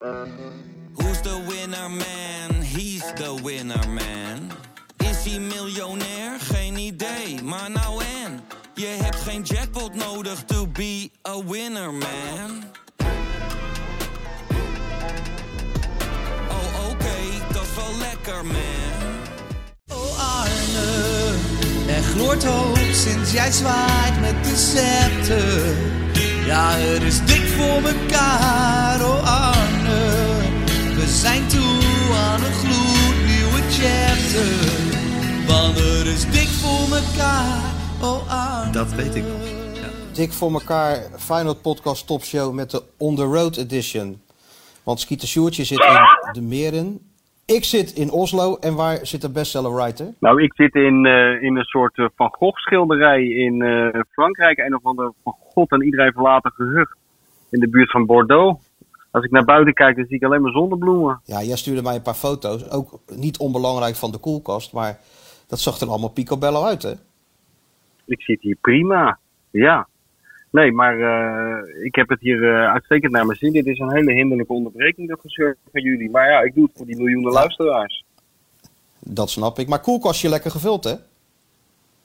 Who's the winner man? He's the winner man. Is hij miljonair? Geen idee, maar nou en. Je hebt geen jackpot nodig to be a winner man. Oh oké, dat is wel lekker man. Oh Arne, er gloort hoop sinds jij zwaait met de scepter. Ja, het is dik voor mekaar, oh Arne. We zijn toe aan een gloednieuwe chapter. Want het is dik voor mekaar, oh Arne. Dat weet ik nog. Dik voor elkaar Final Podcast Topshow met de On The Road Edition. Want Skeeter Sjoertje zit in de Meren. Ik zit in Oslo. En waar zit de bestseller writer? Nou, ik zit in, eh, in een soort eh, Van Gogh schilderij in eh, Frankrijk. Een of ander van God en iedereen verlaten gehucht. In de buurt van Bordeaux. Als ik naar buiten kijk, dan zie ik alleen maar zonnebloemen. Ja, jij stuurde mij een paar foto's. Ook niet onbelangrijk van de koelkast. Maar dat zag er allemaal picobello uit, hè? Ik zit hier prima. Ja. Nee, maar eh, ik heb het hier eh, uitstekend naar mijn zin. Dit is een hele hinderlijke onderbreking, dat gezeur van jullie. Maar ja, ik doe het voor die miljoenen luisteraars. Dat snap ik. Maar koelkastje lekker gevuld, hè?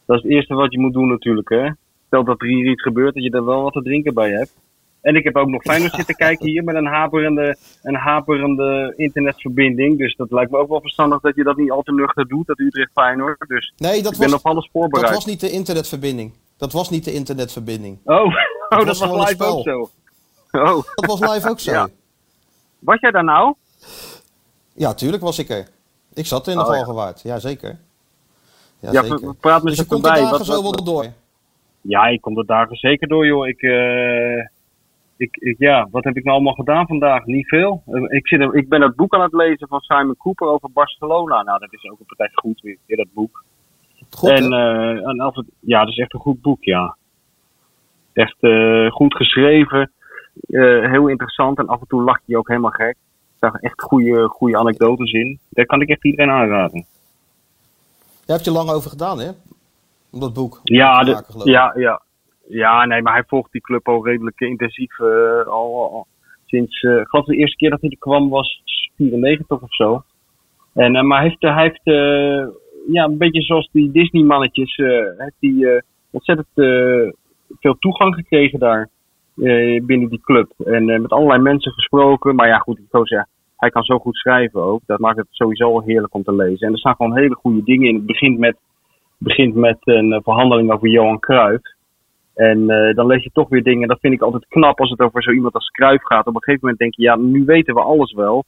Dat is het eerste wat je moet doen natuurlijk, hè. Stel dat er hier iets gebeurt, dat je er wel wat te drinken bij hebt. En ik heb ook nog Feyenoord zitten kijken hier met een haperende, een haperende internetverbinding. Dus dat lijkt me ook wel verstandig dat je dat niet al te nuchter doet, dat Utrecht Feyenoord. Dus Nee, dat ik ben was, op alles voorbereid. dat was niet de internetverbinding. Dat was niet de internetverbinding. Oh, oh dat, was was, gewoon een live ook zo. Oh, Dat was live ook zo. Ja. Ja, was jij daar nou? tuurlijk was ik er. Ik zat in de Oh, ja. Valgewaard. Ja, zeker. Ja, Ja, zeker. praat me dus je komt de voorbij. dagen Wat- zo wel door. Ja, ik kom er dagen zeker door, joh. Ik, eh, ik, ik, ja, wat heb ik nou allemaal gedaan vandaag? Niet veel. Eh, Ik, zit, ik ben het boek aan het lezen van Simon Cooper over Barcelona. Nou, dat is ook een partij goed weer, dat boek. Goed, en, eh, en ja, dat is echt een goed boek, ja. Echt eh, goed geschreven. heel interessant. En af en toe lacht je ook helemaal gek. Er staan echt goede, goede anekdotes in. Daar kan ik echt iedereen aanraden. Daar heb je lang over gedaan, hè? Om dat boek Ja, te maken, ja, ja. Ja, nee, maar hij volgt die club al redelijk intensief. eh, al, sinds, eh, ik geloof de eerste keer dat hij er kwam was 94 of zo. En, eh, maar hij heeft, hij heeft ja, een beetje zoals die Disney-mannetjes, heeft hij ontzettend veel toegang gekregen daar binnen die club. En met allerlei mensen gesproken. Maar ja, goed, ik zou zeggen, hij kan zo goed schrijven ook. Dat maakt het sowieso heerlijk om te lezen. En er staan gewoon hele goede dingen in. Het begint met begint met een verhandeling over Johan Cruijff. En eh, dan lees je toch weer dingen. Dat vind ik altijd knap als het over zo iemand als Cruijff gaat. Op een gegeven moment denk je, ja, nu weten we alles wel.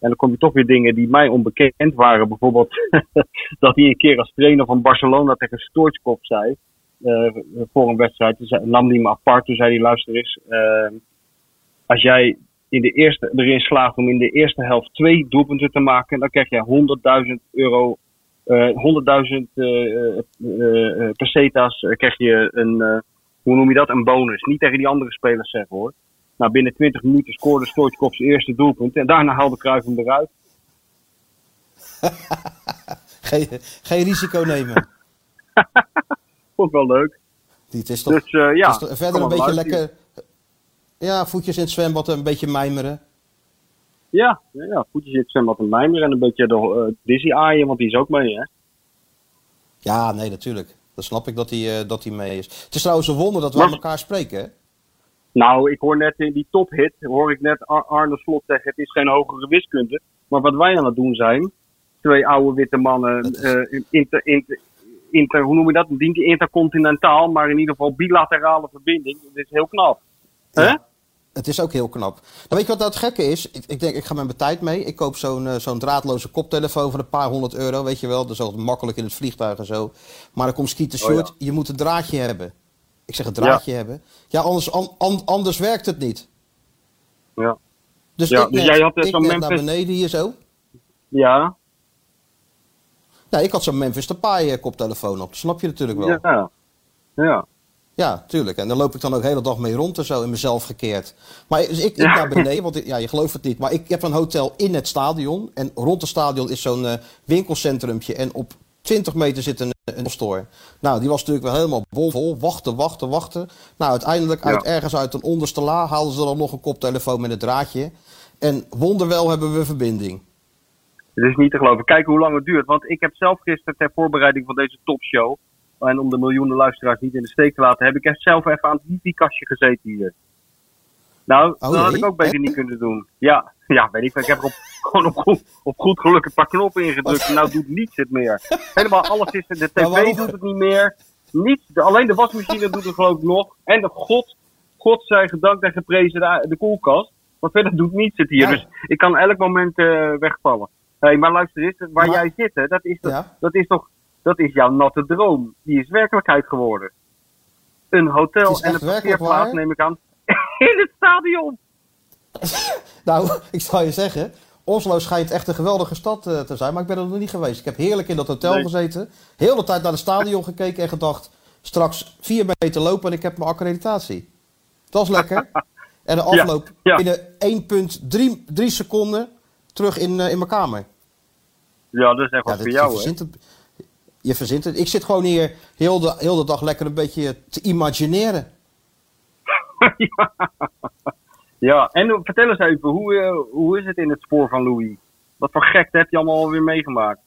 En dan kom je toch weer dingen die mij onbekend waren. Bijvoorbeeld dat hij een keer als trainer van Barcelona tegen Stoichkov zei. eh, voor een wedstrijd. Toen nam hij me apart. Toen zei hij, luister eens. eh, als jij in de eerste, erin slaagt om in de eerste helft twee doelpunten te maken. Dan krijg je 100.000 euro eh 100.000 eh, eh, eh, eh, pesetas krijg je een, hoe noem je dat, een bonus. Niet tegen die andere spelers zeggen hoor. Nou, binnen 20 minuten scoorde Stoichkov zijn eerste doelpunt. En daarna haalde Cruijff hem eruit. Geen, geen risico nemen. Vond ik wel leuk. Het is toch, Dus eh, ja. het is toch verder een beetje lekker... Ja, voetjes in het zwembad, een beetje mijmeren. Ja, ja, voetjes in het zwembad en mijmer en een beetje de eh, Dizzy aaien, want die is ook mee hè. Ja, nee, natuurlijk. Dat snap ik dat hij, eh, dat hij mee is. Het is trouwens een wonder dat we met elkaar spreken, hè? Nou, ik hoor net in die tophit, hoor ik net Ar- Arne Slot zeggen, het is geen hogere wiskunde. Maar wat wij aan het doen zijn, twee oude witte mannen, is- eh, inter, inter, inter, hoe noem je dat? Niet intercontinentaal, maar in ieder geval bilaterale verbinding. Dat is heel knap. Hè? Het is ook heel knap. Nou, weet je wat nou het gekke is? Ik, ik denk, ik ga met mijn tijd mee. Ik koop zo'n eh, zo'n draadloze koptelefoon van een paar honderd euro, weet je wel. Dat is altijd makkelijk in het vliegtuig en zo. Maar dan komt Skeeter Oh, ja. Short, je moet een draadje hebben. Ik zeg een draadje hebben. Ja, anders, an- an- anders werkt het niet. Ja. Dus Ja, ik dus net, jij had ik zo'n Memphis- naar beneden hier zo. Ja, Nou, ik had zo'n Memphis Depay eh, koptelefoon op. Dat snap je natuurlijk wel. ja. Ja. Ja, tuurlijk. En daar loop ik dan ook de hele dag mee rond en zo in mezelf gekeerd. Maar dus ik, Ja. naar beneden, want ik- ja, je gelooft het niet. Maar ik heb een hotel in het stadion. En rond het stadion is zo'n eh, winkelcentrumpje. En op 20 meter zit een, een store. Nou, die was natuurlijk wel helemaal bomvol. Wachten, wachten, wachten. Nou, uiteindelijk uit ergens uit een onderste la haalden ze dan nog een koptelefoon met een draadje. En wonderwel hebben we verbinding. Het is niet te geloven. Kijk hoe lang het duurt. Want ik heb zelf gisteren ter voorbereiding van deze topshow. En om de miljoenen luisteraars niet in de steek te laten, heb ik echt zelf even aan het wifi-kastje gezeten hier. Nou, Oh, dat had ik ook beter niet kunnen doen. Ja, ja weet ik. Ik heb er op, gewoon op goed, op goed geluk een paar knoppen ingedrukt. En nou doet niets het meer. Helemaal alles is er. De tv doet het niet meer. Niets. De- alleen de wasmachine doet het geloof ik nog. En de god, god zij gedankt en geprezen de, de koelkast. Maar verder doet niets het hier. Ja. Dus ik kan elk moment eh, wegvallen. Hey, maar luister eens, waar Maar- jij zit, hè, dat, is toch, Ja. dat is toch dat is jouw natte droom. Die is werkelijkheid geworden. Een hotel en een parkeerplaats, neem ik aan. In het stadion. Nou, ik zal je zeggen, Oslo schijnt echt een geweldige stad eh, te zijn, maar ik ben er nog niet geweest. Ik heb heerlijk in dat hotel Nee. gezeten, heel de tijd naar het stadion gekeken en gedacht, straks vier meter lopen en ik heb mijn accreditatie. Dat is lekker. En de afloop ja. binnen 1,3 seconden terug in, eh, in mijn kamer. Ja, dat is echt wat Ja, voor jou, hè? Je verzint het. Ik zit gewoon hier heel de, heel de dag lekker een beetje te imagineren. Ja, en eh, vertel eens even, hoe, eh, hoe is het in het spoor van Louis? Wat voor gekte heb je allemaal alweer meegemaakt?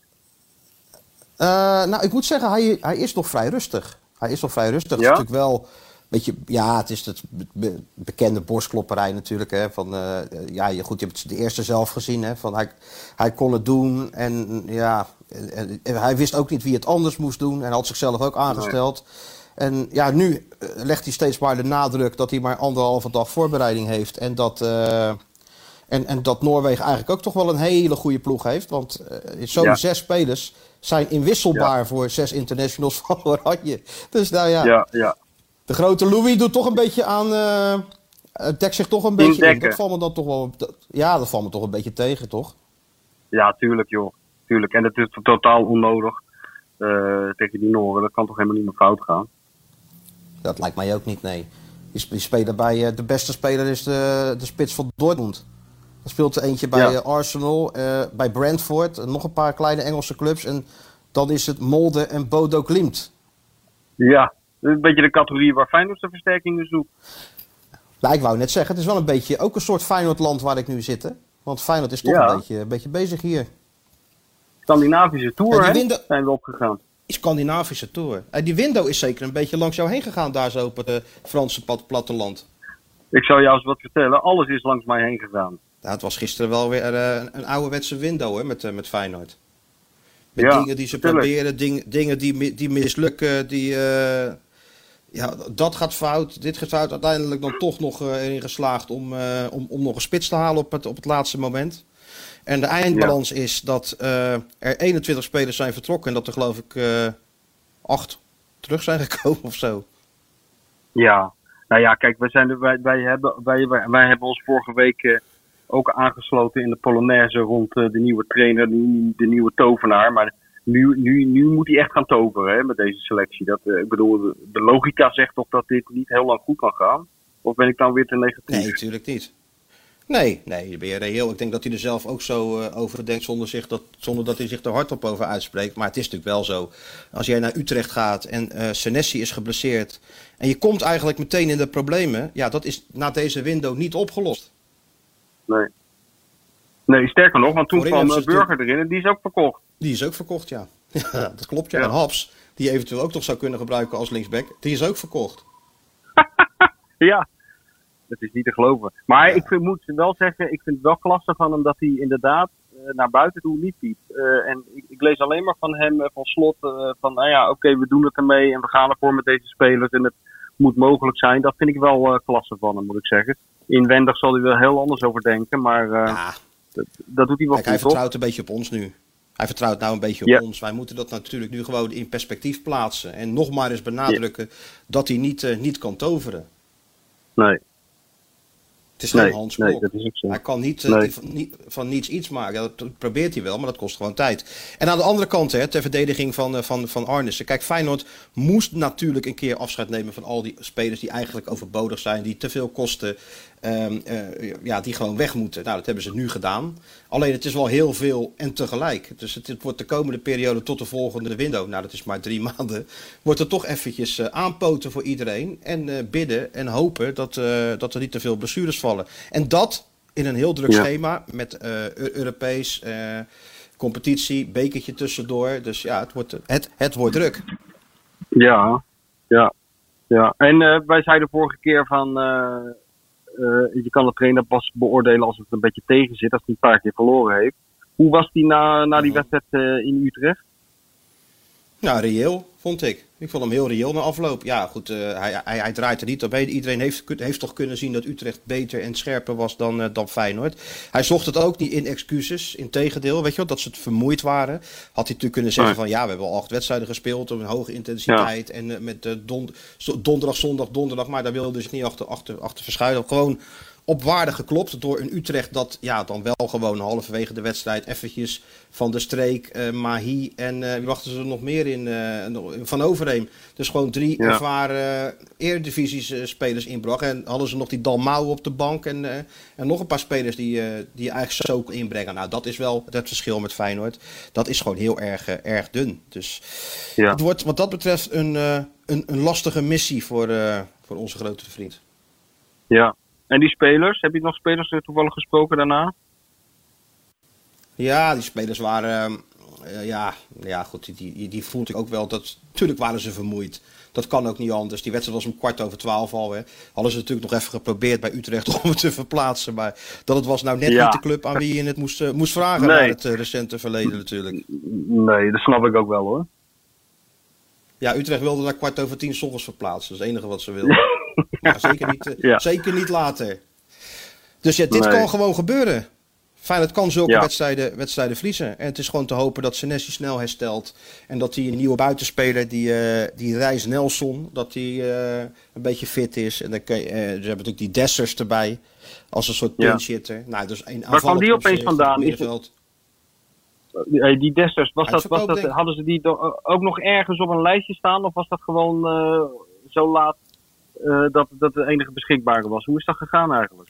Eh, nou, ik moet zeggen, hij, hij is nog vrij rustig. Hij is nog vrij rustig. Het Ja? is natuurlijk wel beetje, ja, het is be- be- bekende borstklopperij natuurlijk. Hè, van, eh, ja, je, goed, je hebt het de eerste zelf gezien. Hè, van hij, hij kon het doen en ja, en, en hij wist ook niet wie het anders moest doen. En had zichzelf ook aangesteld. En ja, nu eh, legt hij steeds maar de nadruk dat hij maar anderhalve dag voorbereiding heeft. En dat, eh, en, en dat Noorwegen eigenlijk ook toch wel een hele goede ploeg heeft. Want zo'n Ja. zes spelers zijn inwisselbaar voor zes internationals van Oranje. Dus nou ja, Ja, ja. De grote Louis doet toch een beetje aan. het dekt zich toch een beetje in. Indekken. Dat valt me dan toch wel. dat- ja, dat valt me toch een beetje tegen, toch? Ja, tuurlijk, joh. Tuurlijk. En dat is totaal onnodig eh, tegen die Noren. Dat kan toch helemaal niet meer fout gaan? Dat lijkt mij ook niet, nee. Die, sp- die spelen bij, de beste speler is de, de spits van Dortmund. Er speelt er eentje bij Ja. Arsenal, bij Brentford, en nog een paar kleine Engelse clubs. En dan is het Molde en Bodo Glimt. Ja, dat is een beetje de categorie waar Feyenoord zijn versterkingen zoekt. Nou, ik wou net zeggen, het is wel een beetje ook een soort Feyenoordland waar ik nu zit. Hè? Want Feyenoord is toch Ja. een, beetje, een beetje bezig hier. Scandinavische Tour, die hè? winden- Zijn we opgegaan. Die Scandinavische tour. En die window is zeker een beetje langs jou heen gegaan daar zo op het eh, Franse plat- platteland. Ik zal jou eens wat vertellen. Alles is langs mij heen gegaan. Nou, het was gisteren wel weer eh, een, een ouderwetse window hè, met, eh, met Feyenoord. Met Ja, dingen die ze tuurlijk. proberen, ding- dingen die, die mislukken, die... ja, dat gaat fout, dit gaat fout. Uiteindelijk dan toch nog eh, erin geslaagd om, eh, om, om nog een spits te halen op het, op het laatste moment. En de eindbalans is dat eh, er 21 spelers zijn vertrokken en dat er geloof ik eh acht terug zijn gekomen of zo. Ja, nou ja, kijk, wij, zijn er, wij, wij, hebben, wij, wij, hebben ons vorige week ook aangesloten in de Polonaise rond de nieuwe trainer, de, de nieuwe tovenaar. Maar nu, nu, nu moet hij echt gaan toveren hè, met deze selectie. Dat, eh, ik bedoel, de, logica zegt toch dat dit niet heel lang goed kan gaan? Of ben ik dan weer te negatief? Nee, natuurlijk niet. Nee, nee, ben je reëel. Ik denk dat hij er zelf ook zo eh, over denkt zonder, zich dat, zonder dat hij zich er hardop over uitspreekt. Maar het is natuurlijk wel zo. Als jij naar Utrecht gaat en eh Senesi is geblesseerd en je komt eigenlijk meteen in de problemen. Ja, dat is na deze window niet opgelost. Nee. Nee, sterker nog, want toen kwam eh, ze Burger erin en die is ook verkocht. Die is ook verkocht, ja. ja dat klopt, ja. Ja. En Haps, die eventueel ook toch zou kunnen gebruiken als linksback, die is ook verkocht. Ja, dat is niet te geloven. Maar ik vind, moet wel zeggen, ik vind het wel klasse van hem dat hij inderdaad eh, naar buiten toe niet piept. Eh, en ik, ik lees alleen maar van hem, van slot, van nou ja, oké, we doen het ermee en we gaan ervoor met deze spelers en het moet mogelijk zijn. Dat vind ik wel klasse van hem, moet ik zeggen. Inwendig zal hij wel heel anders over denken, maar Ja, dat, dat doet hij wel Kijk, hij goed, toch? vertrouwt een beetje op ons nu. Hij vertrouwt nou een beetje op Ja. ons. Wij moeten dat natuurlijk nu gewoon in perspectief plaatsen. En nog maar eens benadrukken dat hij niet, eh, niet kan toveren. Nee, Het is geen nee, Hans nee, dat is. Hij kan niet, eh, van, niet- van niets iets maken. Dat probeert hij wel, maar dat kost gewoon tijd. En aan de andere kant, hè, ter verdediging van, eh, van, van Arnissen. Kijk, Feyenoord moest natuurlijk een keer afscheid nemen van al die spelers die eigenlijk overbodig zijn. Die te veel kosten. Ehm, eh, ja, die gewoon weg moeten. Nou, dat hebben ze nu gedaan. Alleen het is wel heel veel en tegelijk. Dus het, het wordt de komende periode tot de volgende window. Nou, dat is maar drie maanden. Wordt er toch eventjes eh, aanpoten voor iedereen. En eh, bidden en hopen dat, dat er niet te veel blessures vallen. En dat in een heel druk Ja. schema met Eu- Europees competitie, bekertje tussendoor. Dus ja, het wordt, het, het wordt druk. Ja, ja, ja. En wij zeiden vorige keer van, je kan de trainer pas beoordelen als het een beetje tegen zit, als hij een paar keer verloren heeft. Hoe was die na, na die Mhm. wedstrijd eh, in Utrecht? Nou, reëel, vond ik. Ik vond hem heel reëel na afloop. Ja, goed, eh, hij, hij, hij draait er niet op. Iedereen heeft, heeft toch kunnen zien dat Utrecht beter en scherper was dan, eh, dan Feyenoord. Hij zocht het ook niet in excuses. Integendeel, weet je wel, dat ze het vermoeid waren. Had hij natuurlijk kunnen zeggen van... ja, we hebben al acht wedstrijden gespeeld op een hoge intensiteit. En eh, met don, donderdag, zondag, donderdag. Maar daar wilde dus niet achter, achter, achter verschuilen. Gewoon op waarde geklopt door een Utrecht dat ja, dan wel gewoon halverwege de wedstrijd eventjes van de streek, eh, Mahi en eh, wie wachten ze er nog meer in, eh, van Overheem. Dus gewoon drie Ja. ervaren eredivisies eh, spelers inbracht. En hadden ze nog die Dalmau op de bank en, en nog een paar spelers die, die je eigenlijk zo inbrengen. Nou, dat is wel het verschil met Feyenoord. Dat is gewoon heel erg, erg dun. Dus Ja. het wordt wat dat betreft een, een, een lastige missie voor, voor onze grote vriend. Ja. En die spelers, heb je nog spelers eh, toevallig gesproken daarna? Ja, die spelers waren. eh, ja, ja, goed. Die, die, die voelde ik ook wel. Dat, tuurlijk waren ze vermoeid. Dat kan ook niet anders. Die wedstrijd was om kwart over twaalf al. Hè. Hadden ze natuurlijk nog even geprobeerd bij Utrecht om het te verplaatsen. Maar dat het was nou net Ja. niet de club aan wie je het moest, eh, moest vragen. Nee. Naar het recente verleden natuurlijk. Nee, dat snap ik ook wel hoor. Ja, Utrecht wilde naar kwart over tien 's ochtends verplaatsen. Dat is het enige wat ze wilden. Ja, zeker, niet, eh, Ja. zeker niet later. Dus ja, dit Nee. kan gewoon gebeuren. Feyenoord kan zulke Ja. wedstrijden, wedstrijden verliezen. En het is gewoon te hopen dat Senesi snel herstelt. En dat die een nieuwe buitenspeler, die, eh die Reis Nelson, dat die eh, een beetje fit is. En dan kan je, ze hebben natuurlijk die Dessers erbij. Als een soort pinch hitter. Nou, dus een Waar kwam die opeens vandaan? Is het- die Desters, was dat, was dat, hadden ze die ook nog ergens op een lijstje staan? Of was dat gewoon zo laat eh, dat dat de enige beschikbare was? Hoe is dat gegaan eigenlijk?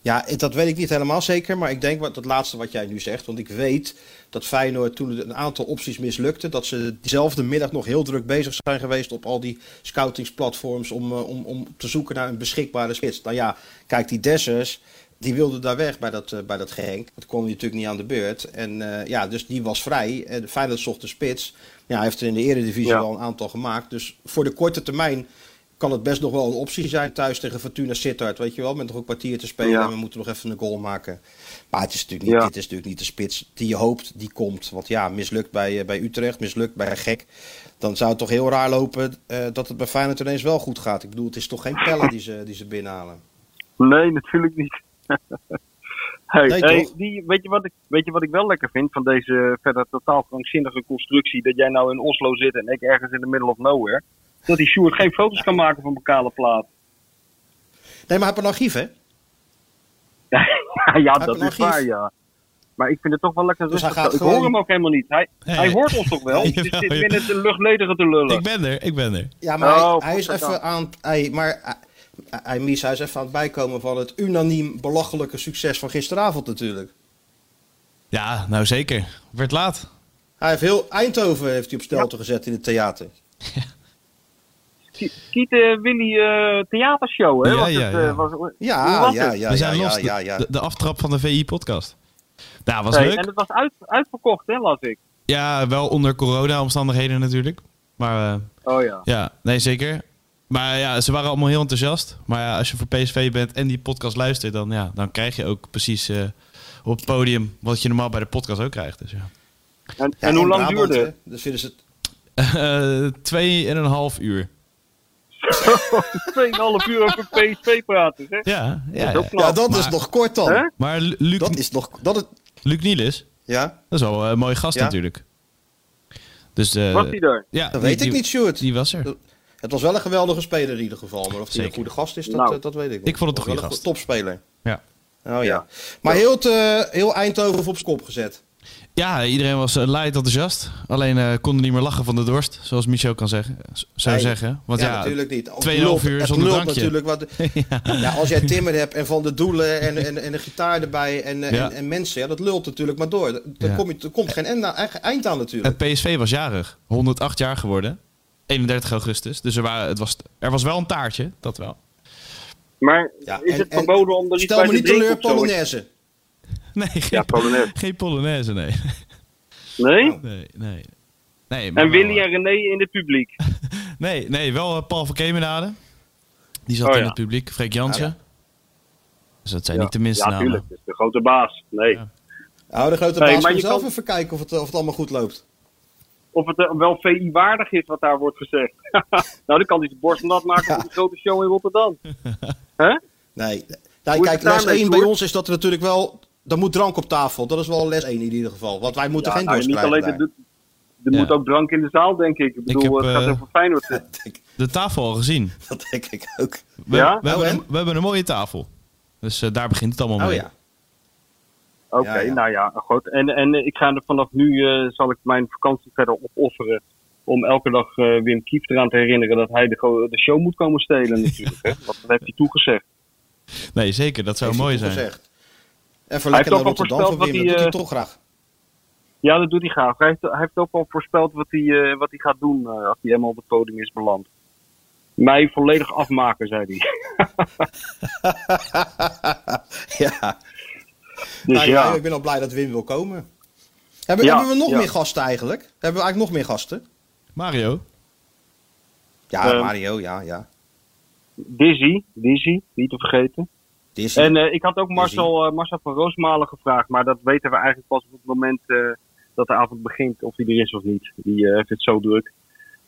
Ja, dat weet ik niet helemaal zeker. Maar ik denk wat, dat laatste wat jij nu zegt. Want ik weet dat Feyenoord toen een aantal opties mislukte. Dat ze diezelfde middag nog heel druk bezig zijn geweest op al die scoutingsplatforms. Om, eh, om, om te zoeken naar een beschikbare spits. Nou ja, kijk, die Dessers. Die wilde daar weg bij dat, eh, bij dat Genk. Dat kwam natuurlijk niet aan de beurt. En ja, dus die was vrij. En Feyenoord zocht de spits. Ja, hij heeft er in de eredivisie Ja. al een aantal gemaakt. Dus voor de korte termijn kan het best nog wel een optie zijn thuis tegen Fortuna Sittard. Weet je wel, met nog een kwartier te spelen Ja. en we moeten nog even een goal maken. Maar het is natuurlijk niet, Ja. dit is natuurlijk niet de spits die je hoopt die komt. Want ja, mislukt bij, eh, bij Utrecht, mislukt bij Gek. Dan zou het toch heel raar lopen eh, dat het bij Feyenoord ineens wel goed gaat. Ik bedoel, het is toch geen pellen die ze, die ze binnenhalen. Nee, natuurlijk niet. hey, Nee, hey, toch? die, weet, je wat ik, weet je wat ik wel lekker vind van deze verder totaal krankzinnige constructie? Dat jij nou in Oslo zit en ik ergens in the middle of nowhere. Dat die Sjoerd geen foto's kan maken van bepaalde plaat. Nee, maar hij heeft een archief, hè? ja, Heb dat een is waar, ja. Maar ik vind het toch wel lekker Dus hij rustig. ik gewoon- hoor hem ook helemaal niet. Hij, Nee. hij hoort ons toch wel? Jawel, Het zit jawel. binnen de luchtledige te lullen. Ik ben er, ik ben er. Ja, maar hij- Oh, hij, is even aan... Hij, maar hij, Mies, hij is even aan het bijkomen van het unaniem belachelijke succes van gisteravond natuurlijk. Ja, nou zeker. Werd laat. Hij heeft heel Eindhoven heeft hij op stelte gezet in het theater. Kiet eh, Willy eh, theatershow, hè? Ja, was ja, het, eh, ja. was- Ja, was ja, ja, We ja, zijn ja, los. ja, ja. De, de aftrap van de VI-podcast. Nou, was leuk. en het was uit, uitverkocht, hè, las ik. Ja, wel onder corona-omstandigheden natuurlijk. Maar eh, Oh ja. ja, nee, zeker. Maar ja, ze waren allemaal heel enthousiast. Maar ja, als je voor PSV bent en die podcast luistert, dan, ja, dan krijg je ook precies eh, op het podium wat je normaal bij de podcast ook krijgt. Dus ja. En, Ja, en hoe lang Brabant, duurde hè, het? Dus vinden ze het... Eh, twee en een half uur. 2,5 uur over PSV praten, hè? Ja, ja, Dat is ja. dat maar- is nog kort dan. Hè? Maar Lu- Luc, Dat is nog... Dat het, Luc Nielis, ja, dat is wel een mooie gast Ja. natuurlijk. Dus, eh, Was hij er? Ja, dat die- weet ik die- niet, Sjoerd. Die was er. Het was wel een geweldige speler in ieder geval. Maar of hij een goede gast is, dat, Nou. eh, dat weet ik niet. Ik vond het een Was goede wel gast. topspeler. Ja. Oh ja. Ja. Maar heel, eh, heel Eindhoven op zijn kop gezet. Ja, iedereen was uh, light enthousiast. Alleen eh konden niet meer lachen van de dorst, zoals Michel kan zeggen, zou Nee. zeggen. Want ja, ja, natuurlijk niet. Het 2,5 lult- uur het zonder lult drankje. natuurlijk wat. ja. als jij Timmer hebt en van de doelen en, en, en de gitaar erbij en, eh, Ja. en, en mensen, ja, dat lult natuurlijk maar door. Dan Ja. kom je, er komt geen eind aan, eind aan natuurlijk. het PSV was jarig. 108 jaar geworden. 31 augustus. Dus er, waren, het was, er was wel een taartje, dat wel. Maar Ja, is en- het en verboden om er iets Stel bij me te niet drinken teleur, of zo? Polonaise. Nee, geen, Ja, Polonaise. geen Polonaise, nee. Nee? Nee, nee. nee maar En Willy eh, en René in het publiek. Nee, nee, wel eh, Paul van Kemenade. Die zat Oh, in ja. het publiek. Freek Jansen. Ah, Dus dat zijn Ja. niet de minste Ja, namen. tuurlijk. Dat is de grote baas. Nee. Ja. Nou, de grote Nee, baas maar moet je zelf kan- even kijken of het, of het allemaal goed loopt. Of het eh, wel VI-waardig is wat daar wordt gezegd. nou, dan kan hij zijn borst nat maken op de grote show in Rotterdam. Hè? Nee. Is kijk, les 1 bij ons is dat er natuurlijk wel... Er moet drank op tafel. Dat is wel les 1 in ieder geval. Want wij moeten Ja, geen nou, dorst niet krijgen alleen, er, er Ja. moet ook drank in de zaal, denk ik. Ik bedoel, heb, het gaat eh, over Feyenoord. Denk, De tafel al gezien. dat denk ik ook. We, Ja? we, hebben, een, en? we hebben een mooie tafel. Dus eh, daar begint het allemaal Oh mee. ja. Oké, Ja, ja. nou ja, goed. En, en ik ga er vanaf nu, eh, zal ik mijn vakantie verder opofferen. Om elke dag eh, Wim Kief eraan te herinneren dat hij de, de show moet komen stelen natuurlijk. Hè? Want dat heeft hij toegezegd. Nee, zeker. Dat zou Heeft mooi hij zijn. toegezegd. Even Hij lekker heeft naar ook al Rotterdam voorspeld voor Wim. wat Dat hij, doet hij eh, toch graag. Ja, dat doet hij graag. Hij heeft, hij heeft ook al voorspeld wat hij, eh, wat hij gaat doen eh, als hij helemaal op het podium is beland. Mij volledig afmaken, zei hij. ja. Dus Nou, ja, ja, ik ben al blij dat Wim wil komen. Hebben, Ja, hebben we nog ja. meer gasten eigenlijk? Hebben we eigenlijk nog meer gasten? Mario? Ja, Ehm. Mario, ja, ja. Dizzy, Dizzy, niet te vergeten. Disney. En eh, ik had ook Marcel, eh, Marcel van Roosmalen gevraagd, maar dat weten we eigenlijk pas op het moment eh, dat de avond begint, of hij er is of niet. Die eh, heeft het zo druk.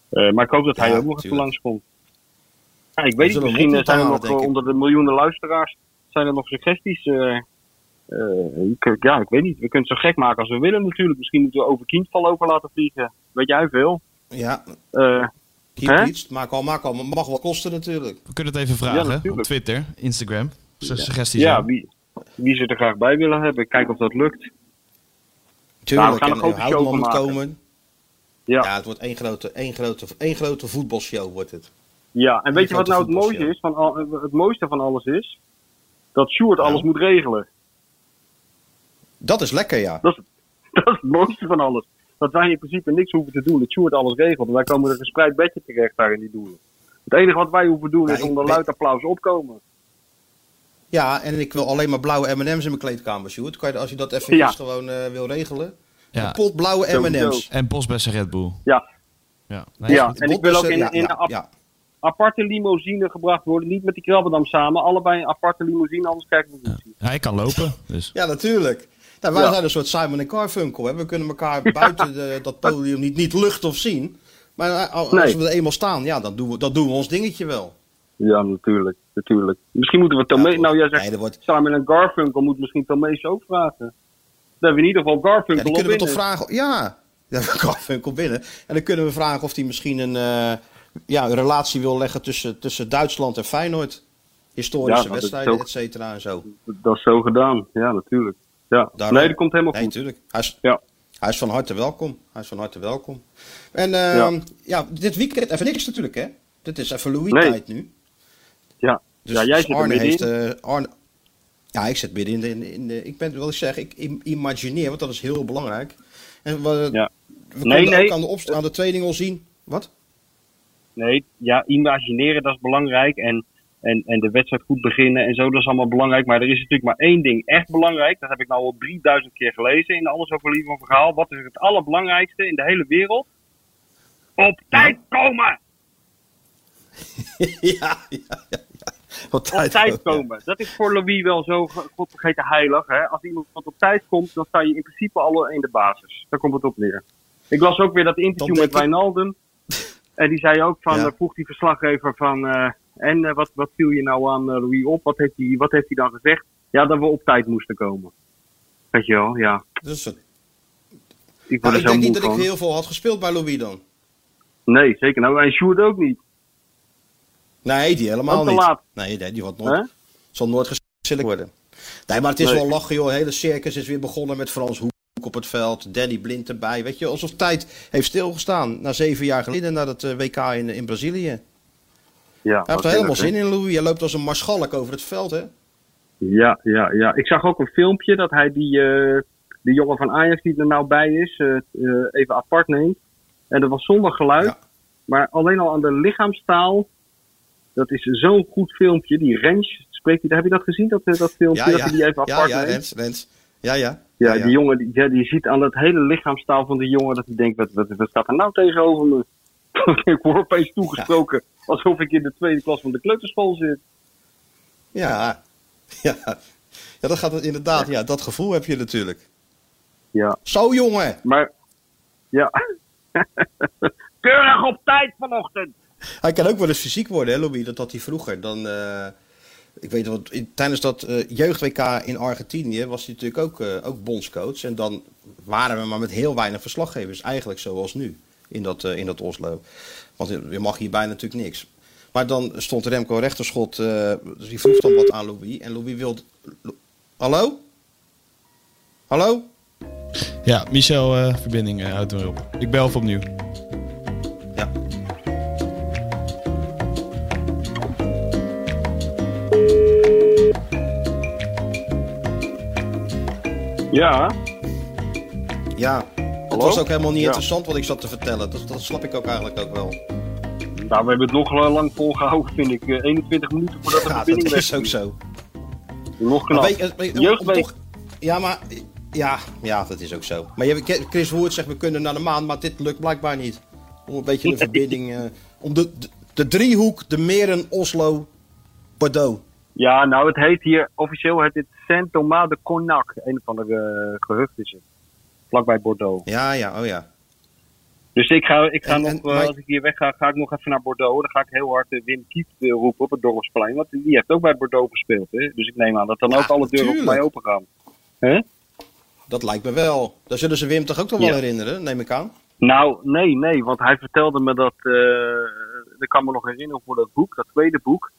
Eh, maar ik hoop dat Ja, hij ook nog even langskomt. Ja, ik We weet niet, misschien zijn er nog onder de miljoenen luisteraars, zijn er nog suggesties. eh, eh, ik- ja, ik weet niet. We kunnen het zo gek maken als we willen natuurlijk. Misschien moeten we over Kindval over laten vliegen. Weet jij veel? ja, Eh, keep. Maak al, maak al. Mag wel kosten natuurlijk. We kunnen het even vragen op Twitter, Instagram. Suggesties. ja, wie, wie ze er graag bij willen hebben. Kijken of dat lukt. Tuurlijk, gaan een en grote eh, show moet komen. Ja. Ja, het wordt één grote, één grote, één grote voetbalshow wordt het. Ja, en weet je wat nou het mooiste is? Van al, het mooiste van alles is? Dat Sjoerd Nou. alles moet regelen. Dat is lekker, ja. Dat is, dat is het mooiste van alles. Dat wij in principe niks hoeven te doen. Dat Sjoerd alles regelt. En wij komen er een gespreid bedje terecht daar in die doelen. Het enige wat wij hoeven doen Ja, is ik onder ben- luid applaus opkomen. Ja, en ik wil alleen maar blauwe M&M's in mijn kleedkamer, Sjoerd. Kan je, als je dat even Ja. gewoon eh, wil regelen. Ja. Een pot blauwe. M&M's. En Bosbessen Red Bull. Ja, Ja, nee, Ja. En ik wil ook in- ja, in ja, een ap- ja. aparte limousine gebracht worden. Niet met die Krabbendam samen. Allebei een aparte limousine, anders kijken we het niet. Hij kan lopen, dus. Ja, natuurlijk. Nou, wij Ja. zijn een soort Simon en Garfunkel. Hè. We kunnen elkaar buiten de, dat podium niet, niet luchten of zien. Maar eh, als Nee. we er eenmaal staan, ja, dan doen we, dan doen we ons dingetje wel. Ja, natuurlijk. natuurlijk. Misschien moeten we Tomé... Ja, nou, jij zegt Nee, dat wordt, Simon en Garfunkel moet misschien Tomees ook vragen. Dan hebben we in ieder geval Garfunkel ja, die op kunnen we toch vragen. Ja, ja Garfunkel binnen. En dan kunnen we vragen of hij misschien een, eh, ja, een relatie wil leggen tussen, tussen Duitsland en Feyenoord. Historische Ja, wedstrijden, et cetera en zo. Dat is zo gedaan. Ja, natuurlijk. Ja. Daarom. Nee, dat komt helemaal Nee, goed. natuurlijk. Hij is, Ja. hij is van harte welkom. Hij is van harte welkom. En Ja. ja. dit weekend even niks natuurlijk, hè? Dit is even Nee. Louis-tijd nu. Ja. Dus, Ja, jij zit Arne heeft. eh, Arne, ja, ik zit midden in de. In, in de ik ben, wil ik zeggen, ik im- imagineer, want dat is heel belangrijk. En we, Ja. we Nee, nee. ook aan de, opst- aan de tweeling al zien. Wat? Nee, ja, imagineren dat is belangrijk. En, en, en de wedstrijd goed beginnen en zo, dat is allemaal belangrijk. Maar er is natuurlijk maar één ding echt belangrijk. Dat heb ik nou al 3000 keer gelezen in Alles over Lieve verhaal. Wat is het allerbelangrijkste in de hele wereld? Op tijd komen! ja, ja, ja. Op tijd komen. Dat is voor Louis wel zo, god vergeten heilig. Hè? Als iemand wat op tijd komt, dan sta je in principe al in de basis. Daar komt het op neer. Ik las ook weer dat interview met Wijnaldum. En die zei ook van, Ja. eh, vroeg die verslaggever van, eh, en eh, wat, wat viel je nou aan Louis op? Wat heeft, hij, wat heeft hij dan gezegd? Ja, dat we op tijd moesten komen. Weet je wel, ja. Dus, Ik nou, ik denk niet dat ik heel veel had gespeeld bij Louis dan. Nee, zeker. Nou, en Sjoerd ook niet. Nee, die helemaal niet. laat. Nee, nee, die wordt nooit, zal nooit geselecteerd worden. Nee, maar het is Nee. wel lachen, joh. Het hele circus is weer begonnen met Frans Hoek op het veld. Danny Blind erbij. Weet je, alsof tijd heeft stilgestaan. Na zeven jaar geleden, na dat eh, WK in, in Brazilië. Hij Ja, heeft er helemaal zin in, Louis. Hij loopt als een marschalk over het veld, hè? Ja, ja, ja. Ik zag ook een filmpje dat hij die, eh, die jongen van Ajax die er nou bij is, eh, even apart neemt. En dat was zonder geluid. Ja. Maar alleen al aan de lichaamstaal. Dat is zo'n goed filmpje. Die range spreekt hij, heb je dat gezien, dat, eh, dat filmpje? Ja, dat ja. hij die even ja, apart ja, neemt? Rens, Rens. Ja, ja. Ja, die jongen, die, ja, die ziet aan het hele lichaamstaal van die jongen dat hij denkt, wat, wat, wat staat er nou tegenover me? ik word opeens toegesproken alsof ik in de tweede klas van de kleuterschool zit. Ja, ja. ja dat gaat inderdaad. Ja, dat gevoel heb je natuurlijk. Ja, Zo, jongen. maar, ja. Keurig op tijd vanochtend. Hij kan ook wel eens fysiek worden, hè, Louis? Dat had hij vroeger. Dan, eh, ik weet wat, tijdens dat eh, jeugd-WK in Argentinië was hij natuurlijk ook, eh, ook bondscoach. En dan waren we maar met heel weinig verslaggevers. Eigenlijk zoals nu in dat, in dat Oslo. Want je mag hierbij natuurlijk niks. Maar dan stond Remco Rechterschot, dus die vroeg dan wat aan Louis. En Louis wilde... Lo- Hallo? Hallo? Ja, Michel, verbinding uh, houdt weer op. Ik bel even opnieuw. Ja, Ja. Het was ook helemaal niet Ja. interessant wat ik zat te vertellen. Dat, dat snap ik ook eigenlijk ook wel. nou, we hebben het nog eh, lang volgehouden, vind ik. Eh, 21 minuten voordat de Ja, verbinding dat is ook zo. Nog Maar knap. weet weet toch- Ja, maar... Ja, ja, dat is ook zo. Maar je, Chris Woert zegt we kunnen naar de maan, maar dit lukt blijkbaar niet. Om een beetje de verbinding... eh, om de, de, de driehoek, de meren, Oslo, Bordeaux. Ja, nou, het heet hier, officieel het Saint Thomas de Cornac. Een van de eh, gehucht is het. Vlakbij Bordeaux. Ja, ja, oh ja. Dus ik ga, ik ga En- nog, en- eh, maar- als ik hier wegga, ga ik nog even naar Bordeaux. Dan ga ik heel hard eh, Wim eh, roepen op het Dorpsplein. Want die heeft ook bij Bordeaux gespeeld. Hè? Dus ik neem aan dat dan Ja, ook alle deuren voor tuurlijk. mij open gaan. Dat lijkt me wel. Daar zullen ze Wim toch ook nog wel Ja. herinneren, neem ik aan. Nou, nee, nee. Want hij vertelde me dat... eh ik kan me nog herinneren voor dat boek, dat tweede boek.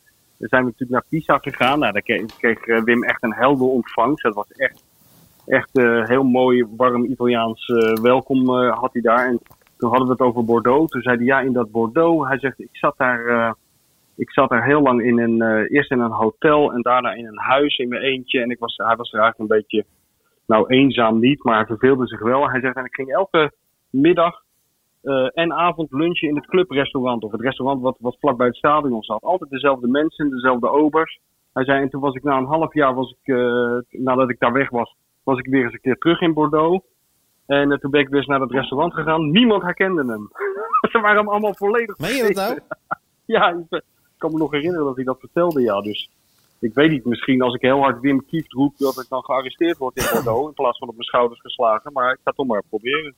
Dan zijn we natuurlijk naar Pisa gegaan. Nou, daar kreeg, kreeg eh, Wim echt een helder ontvangst. Het was echt, echt eh, heel mooi, warm Italiaans eh, welkom had hij daar. En toen hadden we het over Bordeaux. Toen zei hij, ja, in dat Bordeaux. Hij zegt, ik zat daar, ik zat daar heel lang in een, eerst in een hotel en daarna in een huis in mijn eentje. En ik was, hij was er eigenlijk een beetje, nou eenzaam niet, maar hij verveelde zich wel. Hij zegt, en ik ging elke middag eh, en avond lunchen in het clubrestaurant. Of het restaurant wat, wat vlakbij het stadion zat. Altijd dezelfde mensen, dezelfde obers. Hij zei, en toen was ik na een half jaar, was ik, eh, nadat ik daar weg was, was ik weer eens een keer terug in Bordeaux. En eh, toen ben ik weer eens naar het restaurant gegaan. Niemand herkende hem. Ze waren hem allemaal volledig Meen je dat nou? ja, ik kan me nog herinneren dat hij dat vertelde, ja. Dus ik weet niet, misschien als ik heel hard Wim Kieft roep, dat ik dan gearresteerd word in Bordeaux, in plaats van op mijn schouders geslagen. Maar ik ga het toch maar proberen.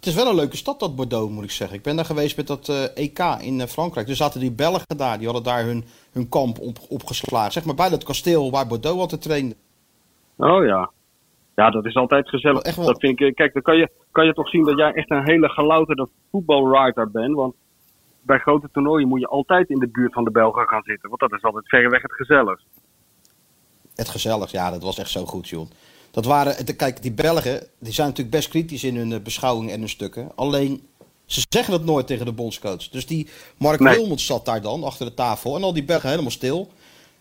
Het is wel een leuke stad, dat Bordeaux, moet ik zeggen. Ik ben daar geweest met dat eh, EK in eh, Frankrijk. Er zaten die Belgen daar, die hadden daar hun, hun kamp op, opgeslagen. Zeg maar bij dat kasteel waar Bordeaux altijd trainde. Oh ja. Ja, dat is altijd gezellig. Echt wel. Dat vind ik, eh, kijk, dan kan je, kan je toch zien dat jij echt een hele gelouterde voetbalwriter bent. Want bij grote toernooien moet je altijd in de buurt van de Belgen gaan zitten. Want dat is altijd verreweg het gezelligst. Het gezellig, ja, dat was echt zo goed, John. Dat waren, kijk, die Belgen, die zijn natuurlijk best kritisch in hun eh, beschouwing en hun stukken. Alleen, ze zeggen het nooit tegen de bondscoach. Dus die Mark Nee. Zat daar dan, achter de tafel. En al die Belgen helemaal stil.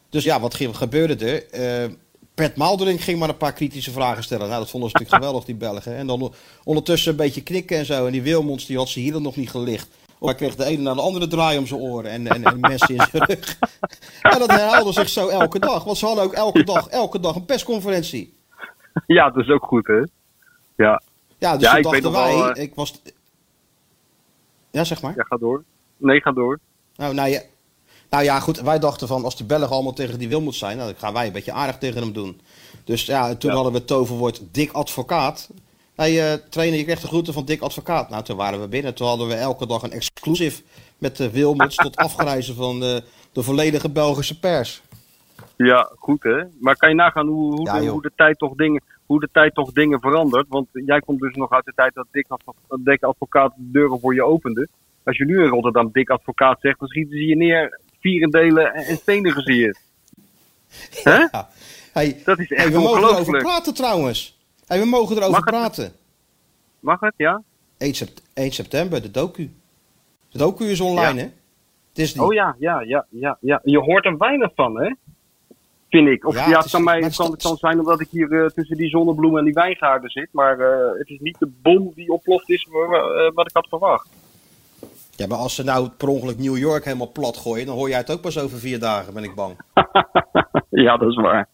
Dus ja, wat ge- gebeurde er? Eh Bert Maalderink ging maar een paar kritische vragen stellen. Nou, dat vonden ze natuurlijk geweldig, die Belgen. En dan ondertussen een beetje knikken en zo. En die Wilmots, die had ze hier nog niet gelicht. Of hij kreeg de ene na de andere draai om zijn oren en, en, en mensen in zijn rug. En dat herhaalde zich zo elke dag. Want ze hadden ook elke dag, elke dag een persconferentie. ja, dat is ook goed, hè? Ja, Ja, dus Ja, ik dachten wij, wel, eh, ik was... Ja, zeg maar. ja, ga door. Nee, ga door. Nou, nou, ja, nou ja, goed, wij dachten van als die Belgen allemaal tegen die Wilmots zijn, nou, dan gaan wij een beetje aardig tegen hem doen. Dus ja, toen Ja. hadden we het toverwoord Dick Advocaat. Hey, eh, trainer, je krijgt de groeten van Dick Advocaat. Nou, toen waren we binnen. Toen hadden we elke dag een exclusive met de Wilmots tot afgrijzen van de, de volledige Belgische pers. Ja, goed hè. Maar kan je nagaan hoe, hoe, Ja, de, hoe, de, tijd toch dingen, hoe de tijd toch dingen verandert? Want jij komt dus nog uit de tijd dat Dick, Advocaat de deuren voor je opende. Als je nu in Rotterdam Dick Advocaat zegt, dan schieten ze je neer, vierendelen en, en stenen gezierd. Hè? Ja. Hey, Dat is echt hey, we mogen erover praten trouwens. Hey, we mogen erover Mag het? praten. Mag het, ja? 1, sept- 1 september, de docu. De docu is online, Ja. hè? Disney. Oh ja, ja, ja, ja, ja. Je hoort er weinig van, hè? Vind ik. Of Ja, ja, het is- kan, mij, het kan, kan zijn omdat ik hier eh, tussen die zonnebloemen en die wijngaarden zit. Maar eh, het is niet de bom die ontploft is eh, wat ik had verwacht. Ja, maar als ze nou per ongeluk New York helemaal plat gooien, dan hoor jij het ook pas over vier dagen, ben ik bang. ja, dat is waar.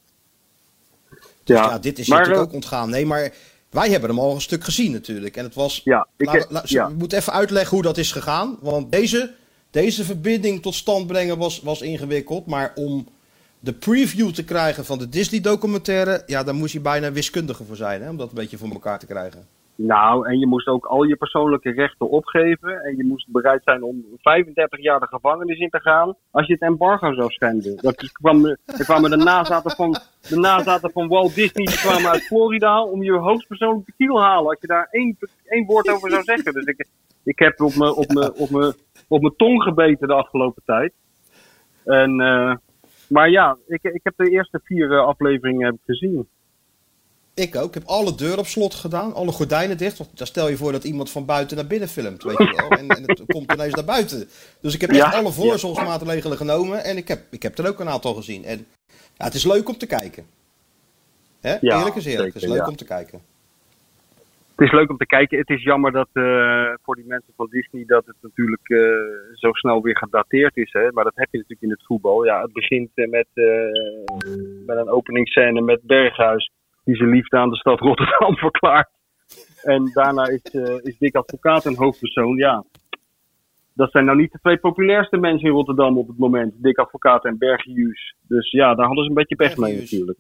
Dus Ja, ja, dit is maar, natuurlijk ook ontgaan. Nee, maar wij hebben hem al een stuk gezien natuurlijk. En het was... Ja, ik, Laat- laat- ja. Ik moet even uitleggen hoe dat is gegaan. Want deze, deze verbinding tot stand brengen was, was ingewikkeld. Maar om de preview te krijgen van de Disney-documentaire... Ja, daar moest je bijna wiskundige voor zijn, hè, om dat een beetje voor elkaar te krijgen. Nou, en je moest ook al je persoonlijke rechten opgeven. En je moest bereid zijn om 35 jaar de gevangenis in te gaan. als je het embargo zou schenden. Dat kwam, er kwamen de nazaten van, de nazaten van Walt Disney. die kwamen uit Florida. om je hoogstpersoonlijk te kiel halen. als je daar één, één woord over zou zeggen. Dus ik, ik heb op mijn op op op tong gebeten de afgelopen tijd. En, eh, maar ja, ik, ik heb de eerste vier eh, afleveringen gezien. Ik ook. Ik heb alle deuren op slot gedaan, alle gordijnen dicht. Want daar stel je voor dat iemand van buiten naar binnen filmt, weet je wel. En, en het komt ineens naar buiten. Dus ik heb echt Ja, alle voorzorgsmaatregelen genomen. En ik heb, ik heb er ook een aantal gezien. En ja, het is leuk om te kijken. Hè? Ja, eerlijk is eerlijk. het is zeker, leuk om te kijken. Het is leuk om te kijken. Het is jammer dat eh, voor die mensen van Disney dat het natuurlijk eh, zo snel weer gedateerd is. Hè? Maar dat heb je natuurlijk in het voetbal. Ja, het begint eh, met, met een openingsscène met Berghuis. Die zijn liefde aan de stad Rotterdam verklaart. En daarna is, is Dick Advocaat een hoofdpersoon. Ja, dat zijn nou niet de twee populairste mensen in Rotterdam op het moment. Dick Advocaat en Berghuis. Dus ja, daar hadden ze een beetje pech mee natuurlijk.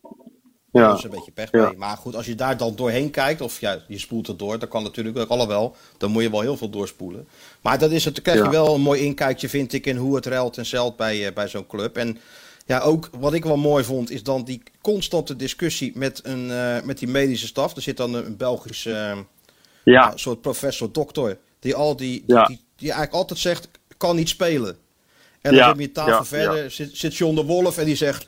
Ja. Dat is een beetje pech Ja. mee. Maar goed, als je daar dan doorheen kijkt, of ja, je spoelt het door, dat kan natuurlijk ook allemaal. Dan moet je wel heel veel doorspoelen. Maar dat is het, dan krijg je Ja. wel een mooi inkijkje, vind ik, in hoe het ruilt en zeilt bij, eh, bij zo'n club. En ja, ook wat ik wel mooi vond, is dan die constante discussie met, een, eh, met die medische staf. Er zit dan een, een Belgisch eh, Ja, soort professor, dokter, die, al die, Ja. die, die eigenlijk altijd zegt, kan niet spelen. En dan op je tafel verder zit, zit John de Wolf en die zegt,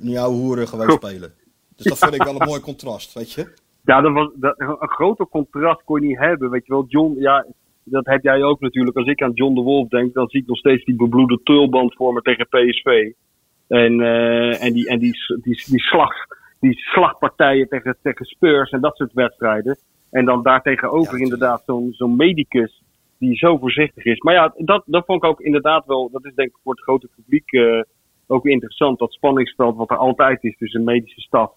jouw hoeren gewoon spelen. Dus dat vond ik wel een mooi contrast, weet je. Ja, dat was, dat, een groter contrast kon je niet hebben. Weet je wel, John, ja, dat heb jij ook natuurlijk. Als ik aan John de Wolf denk, dan zie ik nog steeds die bebloede tulband voor me tegen PSV. En, eh, en, die, en die, die, die, slag, die slagpartijen tegen, tegen Spurs en dat soort wedstrijden. En dan daartegenover Ja, inderdaad zo'n zo'n medicus die zo voorzichtig is. Maar ja, dat, dat vond ik ook inderdaad wel, dat is denk ik voor het grote publiek eh, ook interessant. Dat spanningsveld wat er altijd is tussen medische staf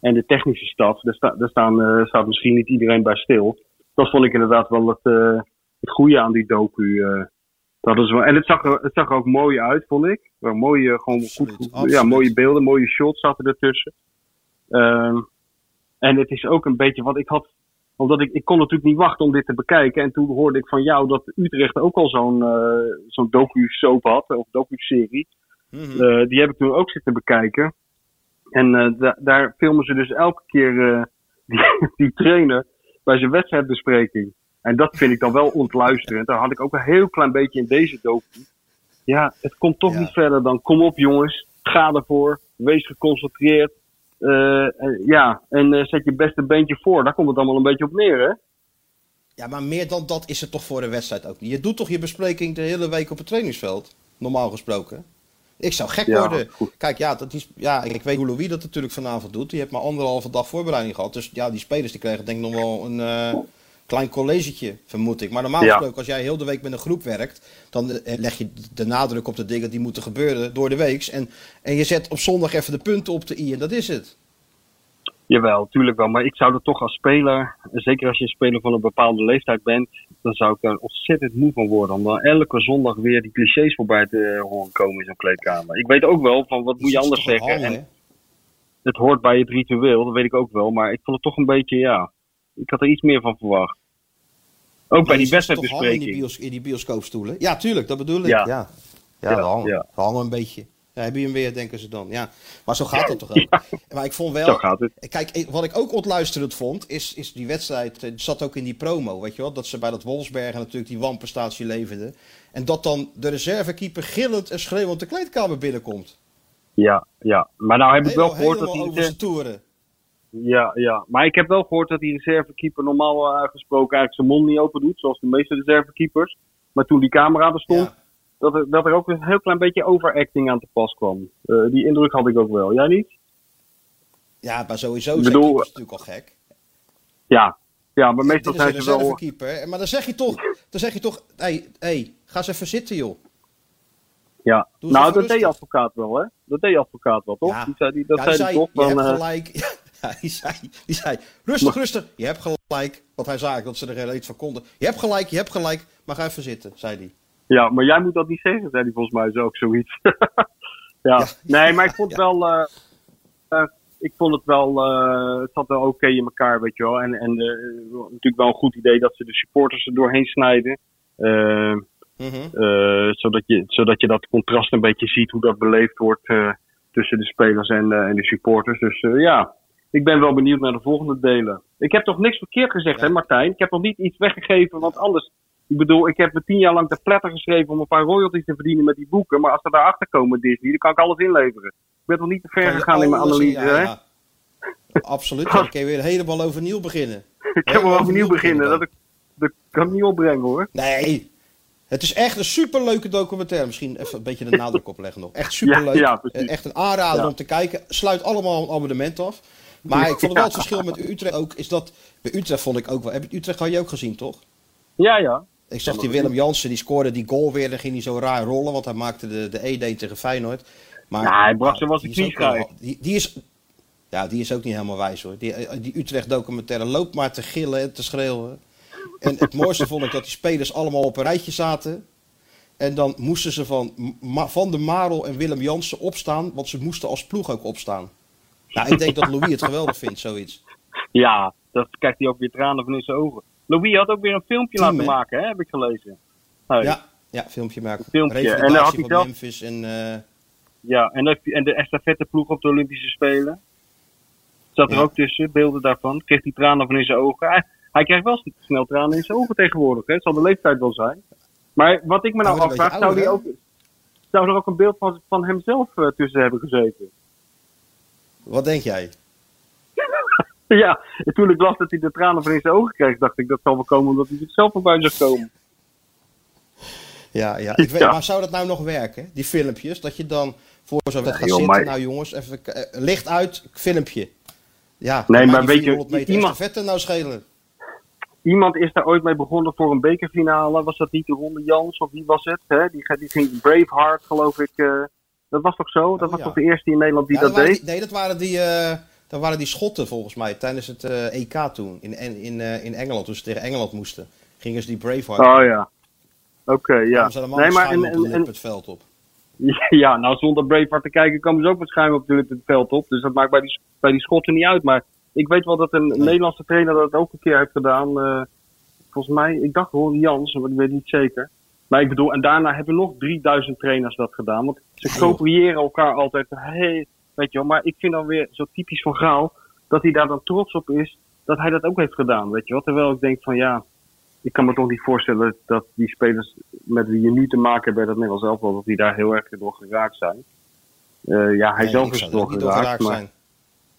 en de technische staf. Daar, sta, daar staan, eh, staat misschien niet iedereen bij stil. Dat vond ik inderdaad wel het, eh, het goede aan die docu. eh. dat is wel, en het zag, er, het zag er ook mooi uit, vond ik. Wel mooie, gewoon goed, goed-. Ja, mooie beelden, mooie shots zaten ertussen. Ehm, en het is ook een beetje wat ik had. Omdat ik, ik kon natuurlijk niet wachten om dit te bekijken. En toen hoorde ik van jou dat Utrecht ook al zo'n eh zo'n docu-soap had, of docu-serie. Mhm. Die heb ik toen ook zitten bekijken. En eh, da- daar filmen ze dus elke keer eh, die, die trainer bij zijn wedstrijdbespreking. En dat vind ik dan wel ontluisterend. Daar had ik ook een heel klein beetje in deze docu. Ja, het komt toch Ja. niet verder dan kom op jongens, ga ervoor, wees geconcentreerd. Eh, ja, en zet je beste beentje voor. Daar komt het allemaal een beetje op neer, hè? Ja, maar meer dan dat is het toch voor de wedstrijd ook niet. Je doet toch je bespreking de hele week op het trainingsveld, normaal gesproken. Ik zou gek Ja, worden. goed. Kijk, ja, dat is, ja, ik weet hoe Louis dat natuurlijk vanavond doet. Die heeft maar anderhalve dag voorbereiding gehad. Dus ja, die spelers die kregen denk ik nog wel een eh, klein collegetje, vermoed ik. Maar normaal Ja. gesproken, als jij heel de week met een groep werkt, dan eh, leg je de nadruk op de dingen die moeten gebeuren door de week. En, en je zet op zondag even de punten op de i en dat is het. Jawel, tuurlijk wel. Maar ik zou er toch als speler, zeker als je een speler van een bepaalde leeftijd bent, dan zou ik daar ontzettend moe van worden. Om dan elke zondag weer die clichés voorbij te horen komen in zo'n kleedkamer. Ik weet ook wel van wat moet je anders zeggen. En het hoort bij het ritueel, dat weet ik ook wel. Maar ik vond het toch een beetje, ja, ik had er iets meer van verwacht. Ook bij die hangen in die, wedstrijdbespreking. bios, in die bioscoopstoelen? Ja, tuurlijk, dat bedoel ik. Ja. Ja, ja, Ja, we hangen, ja. we hangen een beetje. Ja, heb je hem weer, denken ze dan. Ja, maar zo gaat dat toch ook. Maar ik vond Zo wel... gaat het. Kijk, wat ik ook ontluisterend vond, is, is die wedstrijd, eh, zat ook in die promo, weet je wel. Dat ze bij dat Wolfsbergen natuurlijk die wanprestatie leverden. En dat dan de reservekeeper gillend en schreeuwend de kleedkamer binnenkomt. Ja, ja. Maar nou heb ik wel gehoord dat hij... over zijn toeren. Ja, ja. Maar ik heb wel gehoord dat die reservekeeper normaal eh, uitgesproken eigenlijk zijn mond niet open doet, zoals de meeste reservekeepers. Maar toen die camera er stond, Ja. Dat, er, dat er ook een heel klein beetje overacting aan te pas kwam. Eh, die indruk had ik ook wel. Jij niet? ja, maar sowieso Ik zijn bedoel- keepers natuurlijk al gek. Ja. Ja, maar meestal is zijn ze wel... hè. Maar dan zeg je toch, dan zeg je toch, hé, hey, hey, ga eens even zitten joh. Ja. Doe Nou, dat deed rustig. advocaat wel, hè? Dat deed advocaat wel, toch? Ja. Die zei, die, dat Ja, die zei toch? je Van, hebt eh, gelijk. Ja, die, zei, die zei, rustig, rustig. Je hebt gelijk. Want hij zei dat ze er iets van konden. Je hebt gelijk, je hebt gelijk. Maar ga even zitten, zei hij. Ja, maar jij moet dat niet zeggen, zei hij volgens mij zo ook zoiets. ja. Nee, maar ik vond wel, eh, eh, ik vond het wel, eh, het zat wel oké in elkaar, weet je wel. En, en natuurlijk wel een goed idee dat ze de supporters er doorheen snijden. Mhm. zodat, je, zodat je dat contrast een beetje ziet, hoe dat beleefd wordt tussen de spelers en, en de supporters. Dus ja, ik ben wel benieuwd naar de volgende delen. Ik heb toch niks verkeerd gezegd, Ja. hè Martijn? Ik heb nog niet iets weggegeven, want anders... Ik bedoel, ik heb me tien jaar lang de pletter geschreven om een paar royalties te verdienen met die boeken. Maar als ze daarachter komen, Disney, dan kan ik alles inleveren. Ik ben nog niet te ver gegaan in mijn analyse, ja, hè? ja. Absoluut. Dan kun je weer helemaal overnieuw beginnen. Ik heb wel overnieuw beginnen. Dat, ik, dat kan ik niet opbrengen, hoor. Nee. Het is echt een superleuke documentaire. Misschien even een beetje de nadruk opleggen nog. Echt superleuk. Ja. Eh, echt een aanrader Ja. om te kijken. Sluit allemaal een abonnement af. Maar ik vond wel het verschil met Utrecht ook. Is dat, bij Utrecht vond ik ook wel. Heb je Utrecht had je ook gezien, toch? Ja, ja. Ik zag die Willem Jansen, die scoorde die goal weer. Dan ging hij zo raar rollen, want hij maakte de, de 1-1 tegen Feyenoord. Maar, Ja, hij bracht ze ook wel- knieschijf. Die, die is, ja, die is ook niet helemaal wijs hoor. Die, eh, die Utrecht documentaire loopt maar te gillen en te schreeuwen. En het mooiste vond ik dat die spelers allemaal op een rijtje zaten. En dan moesten ze van Van der Marel en Willem Jansen opstaan, want ze moesten als ploeg ook opstaan. Nou, ik denk dat Louis het geweldig vindt, zoiets. Ja, dat krijgt hij ook weer tranen van in zijn ogen. Louis had ook weer een filmpje Team, laten maken, hè, heb ik gelezen. Hey. Ja, ja filmpje maken. filmpje. En dan had hij van zelf- Memphis en... eh, Ja, en de, en de estafetteploeg op de Olympische Spelen. Zat er Ja. ook tussen, beelden daarvan. Kreeg hij tranen van in zijn ogen. Hij, hij krijgt wel snel tranen in zijn ogen tegenwoordig. Hè. Het zal de leeftijd wel zijn. Maar wat ik me nou een afvraag, zou, die ook, zou er ook een beeld van, van hemzelf eh, tussen hebben gezeten? Wat denk jij? Ja, en toen ik las dat hij de tranen van in zijn ogen kreeg, dacht ik dat zal wel komen omdat hij zichzelf voorbij zou komen. Ja, ja. Ik weet, Ja. Maar zou dat nou nog werken, die filmpjes? Dat je dan voor zo gaat joh, zitten. maar- Nou jongens, even eh, licht uit, filmpje. Ja, Nee, maar die weet je, 400 meter iemand- estafette nou schelen? Iemand is daar ooit mee begonnen voor een bekerfinale. Was dat niet de Ronde Jans of wie was het? Hè? Die, die ging Braveheart, geloof ik. eh, dat was toch zo? Dat Oh, was ja. toch de eerste in Nederland die Ja, dat deed? die- nee, dat waren die, eh, dat waren die Schotten volgens mij tijdens het eh, EK toen. In, in, eh, in Engeland, toen ze tegen Engeland moesten. Gingen ze die Braveheart. Oh ja. Oké, ja. Ze Nee, maar schuim en, op en, en, het veld op. ja, nou zonder Braveheart te kijken komen ze ook waarschijnlijk natuurlijk het veld op. Dus dat maakt bij die, bij die Schotten niet uit. Maar ik weet wel dat een Nederlandse trainer dat ook een keer heeft gedaan. eh, volgens mij, ik dacht Ronde Jans, maar ik weet niet zeker. Maar ik bedoel, en daarna hebben nog 3000 trainers dat gedaan. Want ze kopiëren elkaar altijd. Hey, weet je wel, maar ik vind dan weer zo typisch van Gaal dat hij daar dan trots op is dat hij dat ook heeft gedaan. Weet je wel, terwijl ik denk van ja, ik kan me toch niet voorstellen dat die spelers met wie je nu te maken hebt bij dat Nederlands elftal, dat die daar heel erg door geraakt zijn. Eh, ja, hij Nee, zelf is door geraakt, geraakt maar zijn.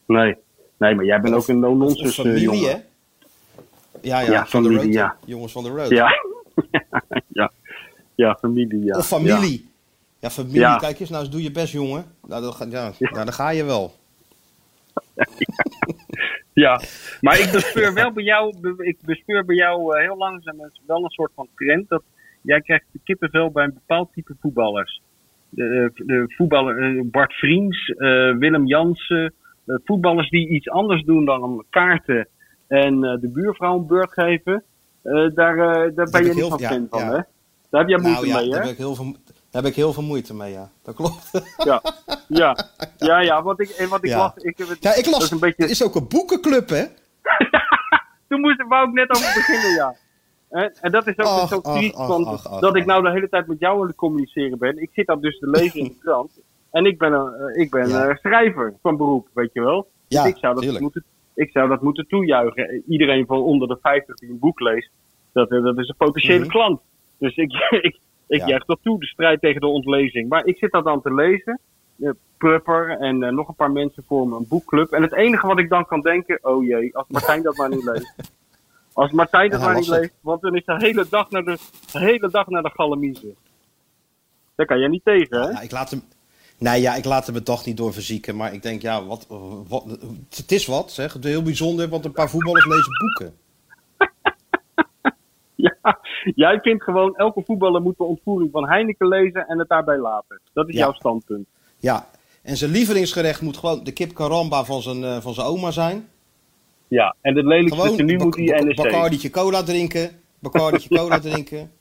nee. Nee, maar jij bent Of- ook een no-nonsense eh, familie, jongen. hè? Ja, ja, Ja, van de familie, road. ja. Jongens van de road. Ja. ja. Ja, familie, ja. Of familie. Ja, familie. Ja. Kijk eens, nou eens doe je best, jongen. Nou, dan, ga- ja, nou, dan ga je wel. Ja, maar ik bespeur wel bij jou, ik bespeur bij jou eh, heel langzaam wel een soort van trend dat jij krijgt de kippenvel bij een bepaald type voetballers. De, de voetballer eh, Bart Vriends, eh, Willem Jansen, eh, voetballers die iets anders doen dan kaarten en eh, de buurvrouw een beurt geven. Eh, daar, eh, daar ben je niet van ja, fan van, ja. hè? Daar heb jij moeite nou ja, mee, daar hè? heb, ik heel veel, daar heb ik heel veel moeite mee, ja. Dat klopt. Ja, ja, ja, ja, want ik, en wat ik Ja. las, ik heb het, Ja, ik las, is een beetje, er is ook een boekenclub, hè? Toen moest, wou ik net over beginnen, ja. En, en dat is ook Ach, zo triest dat ik nou de hele tijd met jou aan het communiceren ben. Ik zit dat dus te lezen in de krant. En ik ben, een, eh, ik ben Ja. eh, schrijver van beroep, weet je wel. Ja, dus ik zou, dat tuurlijk. moeten, ik zou dat moeten toejuichen. Iedereen van onder de 50 die een boek leest, dat, eh, dat is een potentiële Mhm. klant. Dus ik, ik, ik Ja. juich dat toe, de strijd tegen de ontlezing. Maar ik zit dat dan te lezen. Eh, Prupper en eh, nog een paar mensen vormen een boekclub. En het enige wat ik dan kan denken, oh jee, als Martijn dat maar niet leest. Als Martijn dat Ja, maar niet leest, want dan is de hele dag naar de, de, hele dag naar de galamiezen. Daar kan jij niet tegen, hè? Ja, ik laat hem... Nee, ja, ik laat hem het toch niet door verzieken. Maar ik denk, ja, wat, wat, het is wat, zeg. Het is heel bijzonder, want een paar voetballers lezen boeken. Jij vindt gewoon, elke voetballer moet de ontvoering van Heineken lezen en het daarbij laten. Dat is Ja. jouw standpunt. Ja, en zijn lievelingsgerecht moet gewoon de kip caramba van zijn, eh, van zijn oma zijn. Ja, en het lelijkste tenue Bac- moet die Bac- NEC. Bacardi'tje cola drinken. Bacardi'tje cola drinken.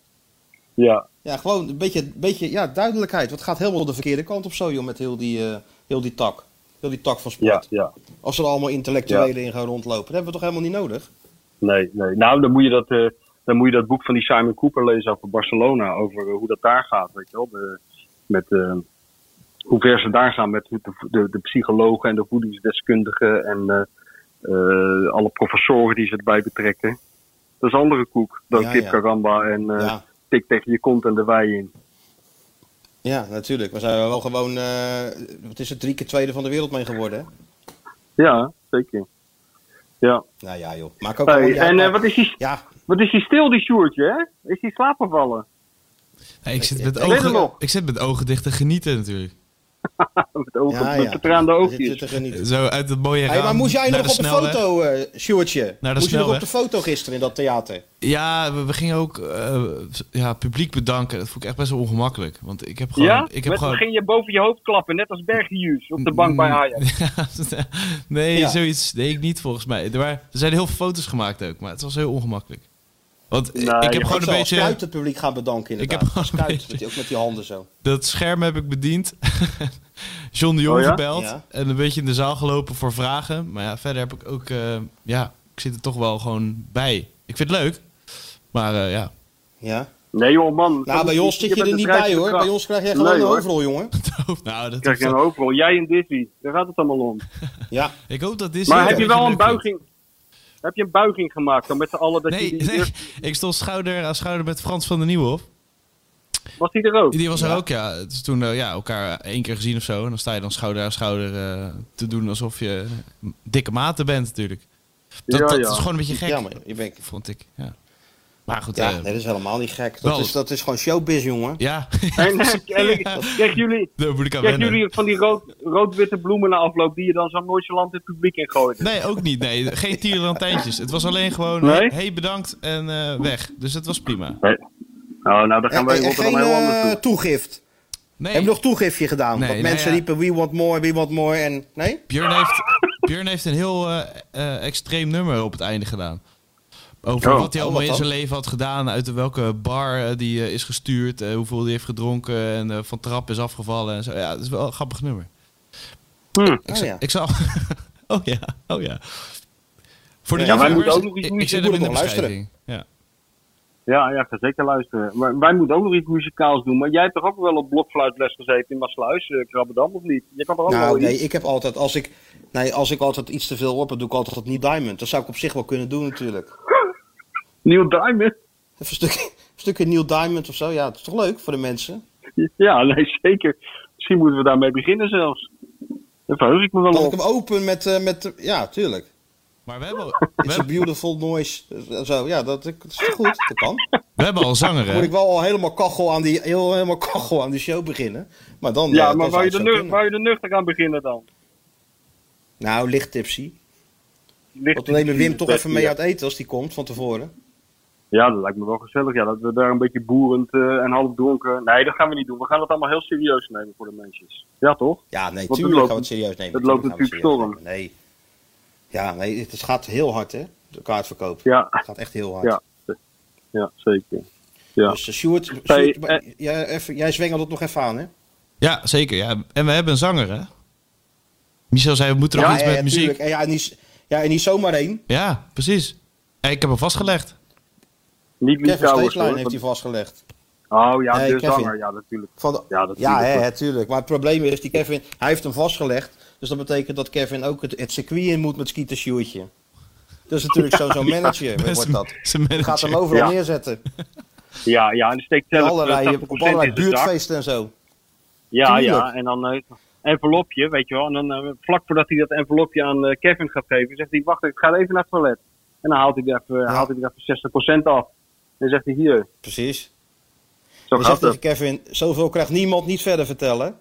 Ja, Ja, gewoon een beetje, beetje ja, duidelijkheid. Want het gaat helemaal de verkeerde kant op zo, joh, met heel die, eh, heel die tak. Heel die tak van ja, sport. ja. Als er allemaal intellectuelen in gaan rondlopen. Dat hebben we toch helemaal niet nodig? Nee, nee. Nou, dan moet je dat, eh, dan moet je dat boek van die Simon Cooper lezen over Barcelona. Over eh, hoe dat daar gaat, weet je wel. De, met eh, hoe ver ze daar gaan met de, de, de psychologen en de voedingsdeskundigen. En eh, alle professoren die ze erbij betrekken. Dat is een andere koek dan Ja, kip ja. en Ja. tik tegen je kont en de wei in. Ja, natuurlijk. We zijn wel gewoon, wat is het, drie keer tweede van de wereld mee geworden. Hè? Ja, zeker. Ja. Nou ja, joh. Maak ook Hey, en maar- wat, is die, Ja, wat is die stil, die Sjoerdje, hè? Is die slaapgevallen? Nee, ik, zit met ogen, ik zit met ogen dicht te genieten natuurlijk. met ogen, ja, met ja. Zit oogjes. je te genieten. Zo uit het mooie Hey, maar moest jij naar nog op de foto, eh Sjoerdje? Naar de Moest je nog op de foto gisteren in dat theater? Ja, we, we gingen ook eh, ja, publiek bedanken. Dat vond ik echt best wel ongemakkelijk. Want ik heb gewoon... Ja? Ik heb Met, gewoon... ging je boven je hoofd klappen, net als Berghuis op de bank bij Ajax. Ja, nee, Ja. zoiets deed ik niet volgens mij. Er, waren, er zijn heel veel foto's gemaakt ook, maar het was heel ongemakkelijk. Want Nee, ik heb gewoon een beetje... Kuit het publiek gaan bedanken Ik heb gewoon een Kuit, beetje- met die- ook met die handen zo. Dat scherm heb ik bediend. John de Jong Oh ja? gebeld. Ja. En een beetje in de zaal gelopen voor vragen. Maar ja, verder heb ik ook... eh, ja, ik zit er toch wel gewoon bij. Ik vind het leuk. Maar eh, ja, Ja. Nee joh man. Nou, bij ons zit je er niet bij hoor. Bij ons krijg jij gewoon Nee, een overal, jongen. nou, dat krijg je een hoofdrol. Jij en Disney. Daar gaat het allemaal om. Ja. Ik hoop dat dit... Maar heb je wel een buiging... Heb je een buiging gemaakt dan met z'n allen? Dat je Nee, die nee, eerst- ik stond schouder aan schouder met Frans van der Nieuwhof. Was die er ook? Die was er Ja. ook, ja. Het is toen eh, ja, elkaar één keer gezien of zo. En dan sta je dan schouder aan schouder eh, te doen alsof je dikke maten bent natuurlijk. Dat, Ja, dat ja. is gewoon een beetje gek, Ja, maar je bent... vond ik. Ja. Maar goed, Ja, eh, nee, dat is helemaal niet gek. Dat, wel. is, dat is gewoon showbiz, jongen. ja. En, en, krijgen jullie, krijgen jullie van die rood, rood-witte bloemen na afloop die je dan zo nonchalant in het publiek in gooit? Nee, ook niet. Nee, geen tierenlantijntjes. Het was alleen gewoon, Nee? hey, hey, bedankt en eh, weg. Dus het was prima. Nee. Oh, nou, dan gaan En- en Rotterdam geen heel anders eh, doen. toegift. Nee, Heb je nog toegiftje gedaan? Nee, Want nou mensen ja. riepen, we want more, we want more. En nee? Björn heeft, Björn heeft een heel eh, eh, extreem nummer op het einde gedaan. Over Oh. wat hij Oh, allemaal wat in zijn leven had gedaan. Uit welke bar eh, die eh, is gestuurd. eh, hoeveel hij heeft gedronken. En eh, van trap is afgevallen. En zo. Ja, dat is wel een grappig nummer. Hm. Ik, Oh, zal, ja. ik zal... oh ja, oh ja. Voor de Ja, wij moeten ook nog iets ik, ik nog luisteren. beschrijving. Ja. Ja, ja, ik ga zeker luisteren. Maar wij moeten ook nog iets muzikaals doen. Maar jij hebt toch ook wel op blokfluitles gezeten in Maasluis, uh, Krabbedam, of niet? Je kan toch ook wel Nou, nee, iets? ik heb altijd, als ik, nee, als ik altijd iets te veel op heb, doe ik altijd dat niet diamond. Dat zou ik op zich wel kunnen doen natuurlijk. Neil Diamond? Even een stukje, een stukje Neil Diamond of zo. Ja, het is toch leuk voor de mensen? Ja, nee, zeker. Misschien moeten we daarmee beginnen zelfs. Daar verheug ik me wel Dat ik op. hem open met, eh, met ja, tuurlijk. Maar we hebben, al- It's a beautiful noise. Eh, Zo, ja, dat, dat is goed. Dat kan. we hebben al zanger, Dan moet ik hè? wel al helemaal kachel aan die, heel, helemaal kachel aan die show beginnen. Maar dan. Ja, eh, maar dan wou je, zo nuchter, wou je er nuchter aan beginnen dan? Nou, licht tipsy. Want dan nemen Wim toch even mee ja. uit eten als die komt van tevoren. Ja, dat lijkt me wel gezellig. Ja, dat we daar een beetje boerend eh, en half dronken... Nee, dat gaan we niet doen. We gaan het allemaal heel serieus nemen voor de mensen. Ja, toch? Ja, nee, tuurlijk loopt- gaan we het serieus nemen. het loopt natuurlijk nemen. Nee. Ja, nee, het gaat heel hard, hè? De kaartverkoop. Ja, Het gaat echt heel hard. Ja. ja zeker. Ja. Dus uh, Sjoerd, Sjoerd, Hey, maar eh. jij, even, jij zwengelt het nog even aan, hè? Ja, zeker. Ja. En we hebben een zanger, hè? Michel zei, we moeten nog ja, iets ja, met muziek. tuurlijk. Ja, en niet, ja, en niet zomaar één. Ja, precies. Ik heb hem vastgelegd. Niet Kevin Steeslijn heeft hij vastgelegd. Oh ja, Nee, de Kevin. zanger. Ja, natuurlijk. Van de, Ja, dat ja, natuurlijk. hè. Maar het probleem is, die Kevin, hij heeft hem vastgelegd. Dus dat betekent dat Kevin ook het, het circuit in moet met Skeeter Sjoerdje. Dat is natuurlijk zo'n zo'n manager, wordt dat. Die gaat hem manager. overal Ja. neerzetten. Ja, ja, en steekt zelf allerlei, op 80% allerlei buurtfeesten en zo. Ja, Tuurlijk. ja. En dan eh envelopje, weet je wel. En dan eh, vlak voordat hij dat envelopje aan eh, Kevin gaat geven, zegt hij, wacht, ik ga even naar het toilet. En dan haalt hij er even, haalt hij er even 60% af. Dan zegt hij, hier, Precies. zo Dan gaat zegt Kevin, zoveel krijgt niemand niet verder vertellen.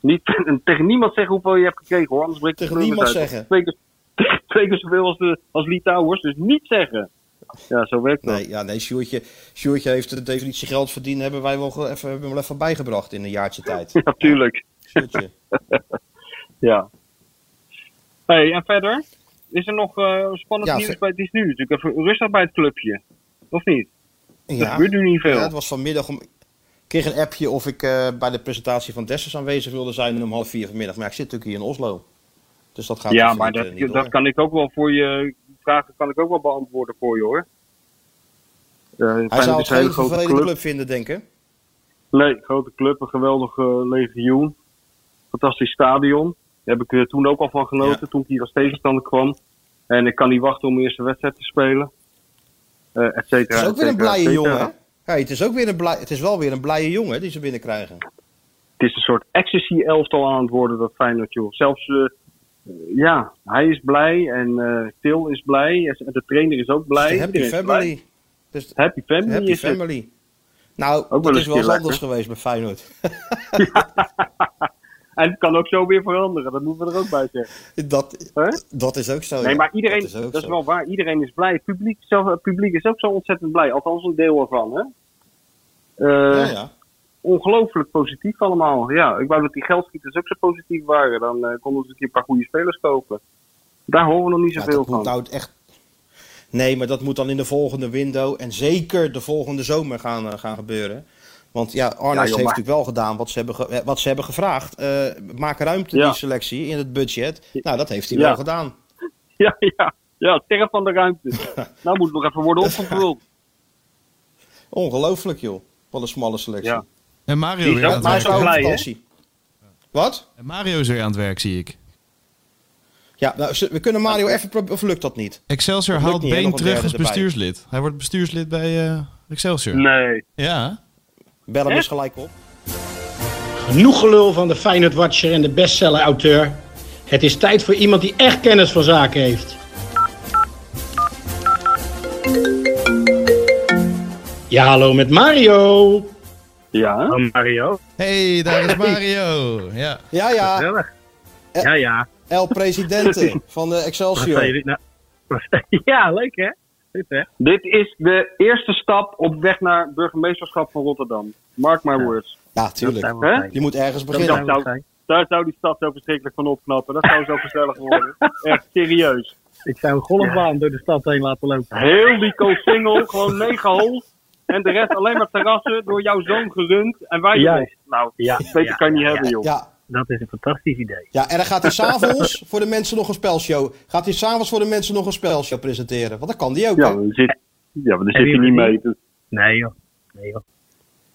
Niet, tegen niemand zeggen hoeveel je hebt gekregen hoor, anders breekt Tegen niemand uit. zeggen. Twee keer, twee keer zoveel als, de, als Lee Towers, dus niet zeggen. ja, zo werkt dat. Nee, ja, nee Sjoerdje, Sjoerdje heeft de definitie geld verdienen, hebben wij wel even, hebben we wel even bijgebracht in een jaartje tijd. Ja, tuurlijk. Sjoerdje. Ja. hey, en verder? Is er nog eh, spannend Ja, nieuws bij nu natuurlijk even rustig bij het clubje. Of niet? Ja. gebeurt nu niet veel. Ja, het was vanmiddag om. Ik kreeg een appje of ik eh, bij de presentatie van Dessers aanwezig wilde zijn om half vier vanmiddag. Maar ja, ik zit natuurlijk hier in Oslo. Dus dat gaat Ja, maar dat, eh, niet dat kan ik ook wel voor je. Vragen kan ik ook wel beantwoorden voor je hoor. Eh, Hij zou het een geen hele grote club. club vinden, denk ik. Nee, grote club, een geweldig eh, legioen. Fantastisch stadion. Daar heb ik er toen ook al van genoten, Ja. toen ik hier als tegenstander kwam. En ik kan niet wachten om mijn eerste wedstrijd te spelen. Eh et cetera, Het is ook weer een blije jongen, cetera. hè? Hey, het, is ook weer een blij, het is wel weer een blije jongen die ze binnenkrijgen. Het is een soort ecstasy-elftal aan het worden, dat Feyenoord, joh. Zelfs, eh, ja, hij is blij en eh Til is blij. En de trainer is ook blij. Het is happy blij. family. Dus Happy family happy is het. family. Nou, dat eens is wel een eens anders geweest bij Feyenoord. En het kan ook zo weer veranderen, dat moeten we er ook bij zeggen. Dat, dat is ook zo. Nee, maar iedereen, dat dat is, wel waar, iedereen is blij. Het publiek, zelf, het publiek is ook zo ontzettend blij, althans een deel ervan. Hè? Eh, Ja, ja. Ongelooflijk positief allemaal. Ja, ik wou dat die geldschieters ook zo positief waren. Dan eh, konden ze een keer een paar goede spelers kopen. Daar horen we nog niet zoveel van. moet nou echt... Nee, maar dat moet dan in de volgende window en zeker de volgende zomer gaan, eh, gaan gebeuren. Want ja, Arnes Ja, joh, heeft maar- natuurlijk wel gedaan wat ze hebben, ge- wat ze hebben gevraagd. Eh, maak ruimte Ja. die selectie in het budget. Nou, dat heeft hij Ja. wel gedaan. Ja, ja, ja, sterren van de ruimte. nou moet nog even worden opgevuld. Ongelooflijk, joh. Wat een smalle selectie. Ja. En Mario Die weer aan het werk. hij is ook blij. Wat? En Mario is weer aan het werk, zie ik. Ja, nou, we kunnen Mario even... pro- Of lukt dat niet? Excelsior Dat haalt niet, Been terug als erbij. bestuurslid. Hij wordt bestuurslid bij eh, Excelsior. Nee. Ja. Bel hem eens gelijk op. Genoeg gelul van de Feyenoord Watcher en de bestseller-auteur. Het is tijd voor iemand die echt kennis van zaken heeft. Ja, hallo met Mario. Ja? Mario. hey, daar is Mario. Ja. Ja, ja. Eh, Ja, ja. El Presidente van de Wat Excelsior. nou? Ja, leuk hè? Dit is de eerste stap op weg naar burgemeesterschap van Rotterdam. Mark my words. Ja, tuurlijk. Je moet ergens beginnen. Daar zou die stad zo verschrikkelijk van opknappen. Dat zou zo gezellig worden. Echt serieus. Ik zou een golfbaan door de stad heen laten lopen. Heel die single, gewoon negen holes. En de rest alleen maar terrassen door jouw zoon gerund. En wij Juist. Nou, Ja, beter ja, kan je niet ja, hebben, joh. Ja, Dat is een fantastisch idee. ja, en dan gaat hij s'avonds voor de mensen nog een spelshow. Gaat hij s'avonds voor de mensen nog een spelshow presenteren? Want dat kan die ook. Ja, hè? maar daar zit, ja, maar daar zit je je niet mee. Dus- Nee joh. Nee joh.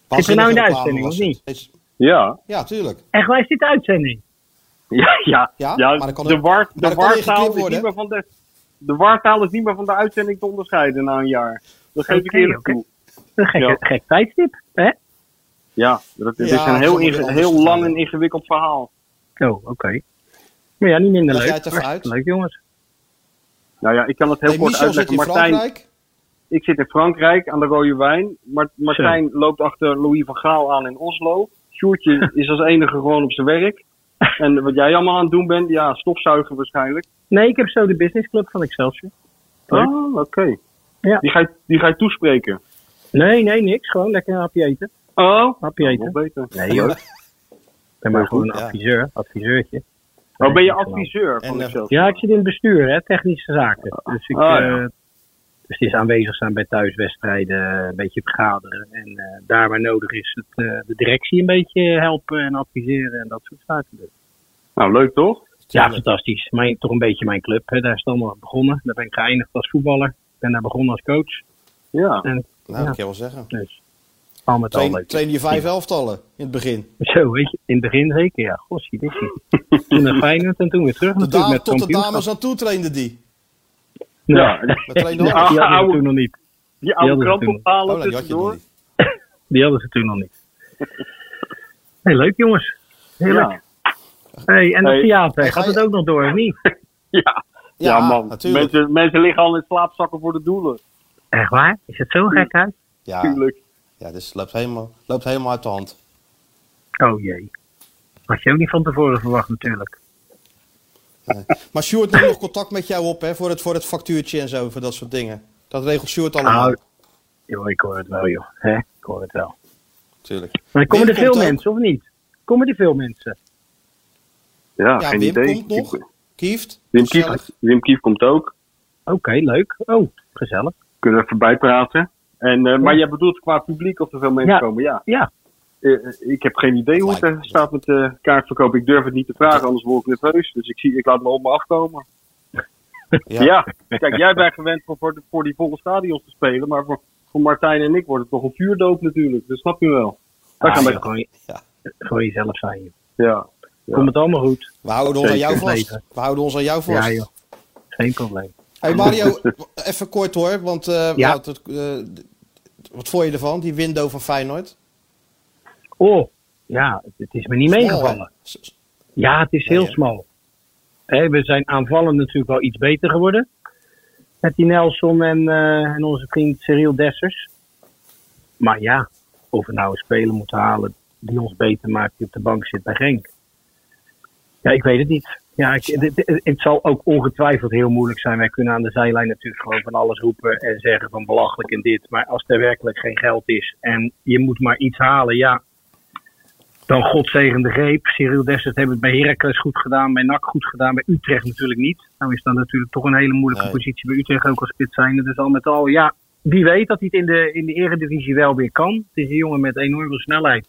Waanzinnige nou in de reclame uitzending, of niet? Ja. Ja, tuurlijk. Echt, waar is dit de uitzending? Ja, ja. Ja, ja maar dan kan de, war, de hij wartaal is niet meer van de... De wartaal is niet meer van de uitzending te onderscheiden na een jaar. Dat geef ik eerlijk oké. toe. Een gekke, Ja. gek tijdstip, hè? Ja, dat is Ja, een heel, inge- heel lang en ingewikkeld verhaal. Oh, oké. Maar ja, niet minder Leg leuk. jij het even Hartstikke uit? Leuk jongens. Nou ja, ik kan het heel Hey, kort Michel zit uitleggen. in Martijn, Frankrijk. ik zit in Frankrijk aan de rode wijn. Mart- Martijn loopt achter Louis van Gaal aan in Oslo. Sjoerdje is als enige gewoon op zijn werk. En wat jij allemaal aan het doen bent, ja, stofzuigen waarschijnlijk. Nee, ik heb zo de businessclub van Excelsior. Leuk. Oh, oké. Ja. Die, ga je, die ga je toespreken. Nee, nee, niks. Gewoon lekker een hapje eten. Oh, Hapje eten. wel beter. Nee joh. Ik ben maar gewoon een Ja. adviseur. Adviseurtje. Oh, ben je adviseur van En, eh, Excelsior? Ja, ik zit in het bestuur, hè, technische zaken. Dus, ik, Ah, ja. eh, dus het is aanwezig zijn bij thuiswedstrijden, een beetje vergaderen. En eh, daar waar nodig is, het, eh, de directie een beetje helpen en adviseren en dat soort zaken. Dus. Nou, leuk toch? Ja, fantastisch. Mijn, toch een beetje mijn club. Hè. Daar is het allemaal begonnen. Daar ben ik geëindigd als voetballer. Ik ben daar begonnen als coach. Ja. En Nou, dat kan je wel zeggen. dus al met al Train, leuk. train je vijf elftallen in het begin. Zo, weet je, in het begin zeker, ja. Gossie, dit Toen naar Feyenoord en toen weer terug De dame, met tot de dames aan toe trainde die. Ja, Die hadden ze oude- toen nog niet. die oude krantophalen Oh, had nog tussendoor. Die hadden ze toen nog niet. Hey, leuk jongens. Heerlijk. Ja. Hey, en dat Hey. theater, Hey, gaat ga het je- ook nog door, of niet? Ja. Ja, Ja, man. natuurlijk. Mensen, mensen liggen al in slaapzakken voor de doelen. Echt waar? Is het zo gek uit? Ja, Tuurlijk. Ja dus het loopt helemaal, loopt helemaal uit de hand. Oh jee. Had je ook niet van tevoren verwacht natuurlijk. Maar Sjoerd neemt nog contact met jou op hè, voor, het, voor het factuurtje en zo, voor dat soort dingen. Dat regelt Sjoerd allemaal. Nou, joh, ik hoor het wel, joh. Hè? Ik hoor het wel. Natuurlijk. Maar komen Wim er veel ook. mensen, of niet? Komen er veel mensen? Ja, Ja, geen Wim idee. komt nog. Kieft. Wim gezellig. Kief, Wim Kief komt ook. Oké, leuk. Oh, gezellig. Kunnen we even bijpraten. En, eh, Maar jij bedoelt qua publiek of er veel mensen Ja. komen? Ja. Ja. Eh, eh, ik heb geen idee hoe het er staat met de kaartverkoop. Ik durf het niet te vragen, anders word ik nerveus. Dus ik, zie, ik laat me op me afkomen. Ja. Ja, kijk, jij bent gewend voor, voor, voor die volle stadions te spelen. Maar voor, voor Martijn en ik wordt het toch een vuurdoop natuurlijk. Dat snap je wel. Daar Ah, wij... gewoon, Ja. gewoon jezelf zijn, joh. Ja. Ja. Komt het allemaal goed? We houden ons aan jou vast. We houden ons aan jou vast. Ja, joh. Geen probleem. Hey Mario, even kort hoor, want eh, Ja. hadden het, eh, wat vond je ervan, die window van Feyenoord? Oh, ja, het, is me niet meegevallen. hè? Ja, het is heel Nee, smal. Hè, we zijn aanvallend natuurlijk wel iets beter geworden. Met die Nelson en, eh, en onze vriend Cyril Dessers. Maar ja, of we nou een speler moeten halen die ons beter maakt die op de bank zit bij Genk. Ja, ik weet het niet. Ja, ik, dit- dit- het zal ook ongetwijfeld heel moeilijk zijn. Wij kunnen aan de zijlijn natuurlijk gewoon van alles roepen en zeggen van belachelijk en dit. Maar als er werkelijk geen geld is en je moet maar iets halen, ja, dan godzegende greep. Cyril Dessers heeft het bij Heracles goed gedaan, bij NAC goed gedaan, bij Utrecht natuurlijk niet. Nou is dat natuurlijk toch een hele moeilijke Nee. positie bij Utrecht ook als spits zijnde. Dus al met al, ja, wie weet dat hij het in de, in de eredivisie wel weer kan. Het is een jongen met enorm veel snelheid.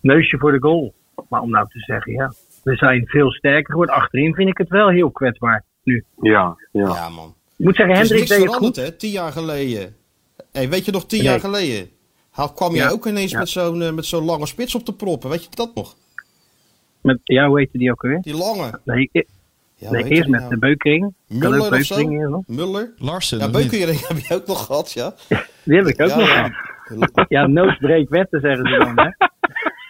Neusje voor de goal. Maar om nou te zeggen, ja, we zijn veel sterker geworden. Achterin vind ik het wel heel kwetsbaar nu. Ja, ja. Ja man. Ik moet zeggen, is Hendrik niks deed het veranderd goed. hè, tien jaar geleden. Hey, weet je nog, tien Nee. jaar geleden? Haal- kwam Ja. ook ineens Ja. met zo'n eh, met zo'n lange spits op te proppen, weet je dat nog? Met, ja, hoe heette die ook alweer? Die lange. Nee, Ja, nee eerst je met nou? de Beukering. Muller of zo? Muller? Larsen. Ja? Beukering heb je ook nog gehad, ja. Die heb ik ook ja, nog. ja. Ja, noos breekt wetten, zeggen ze dan. Hè?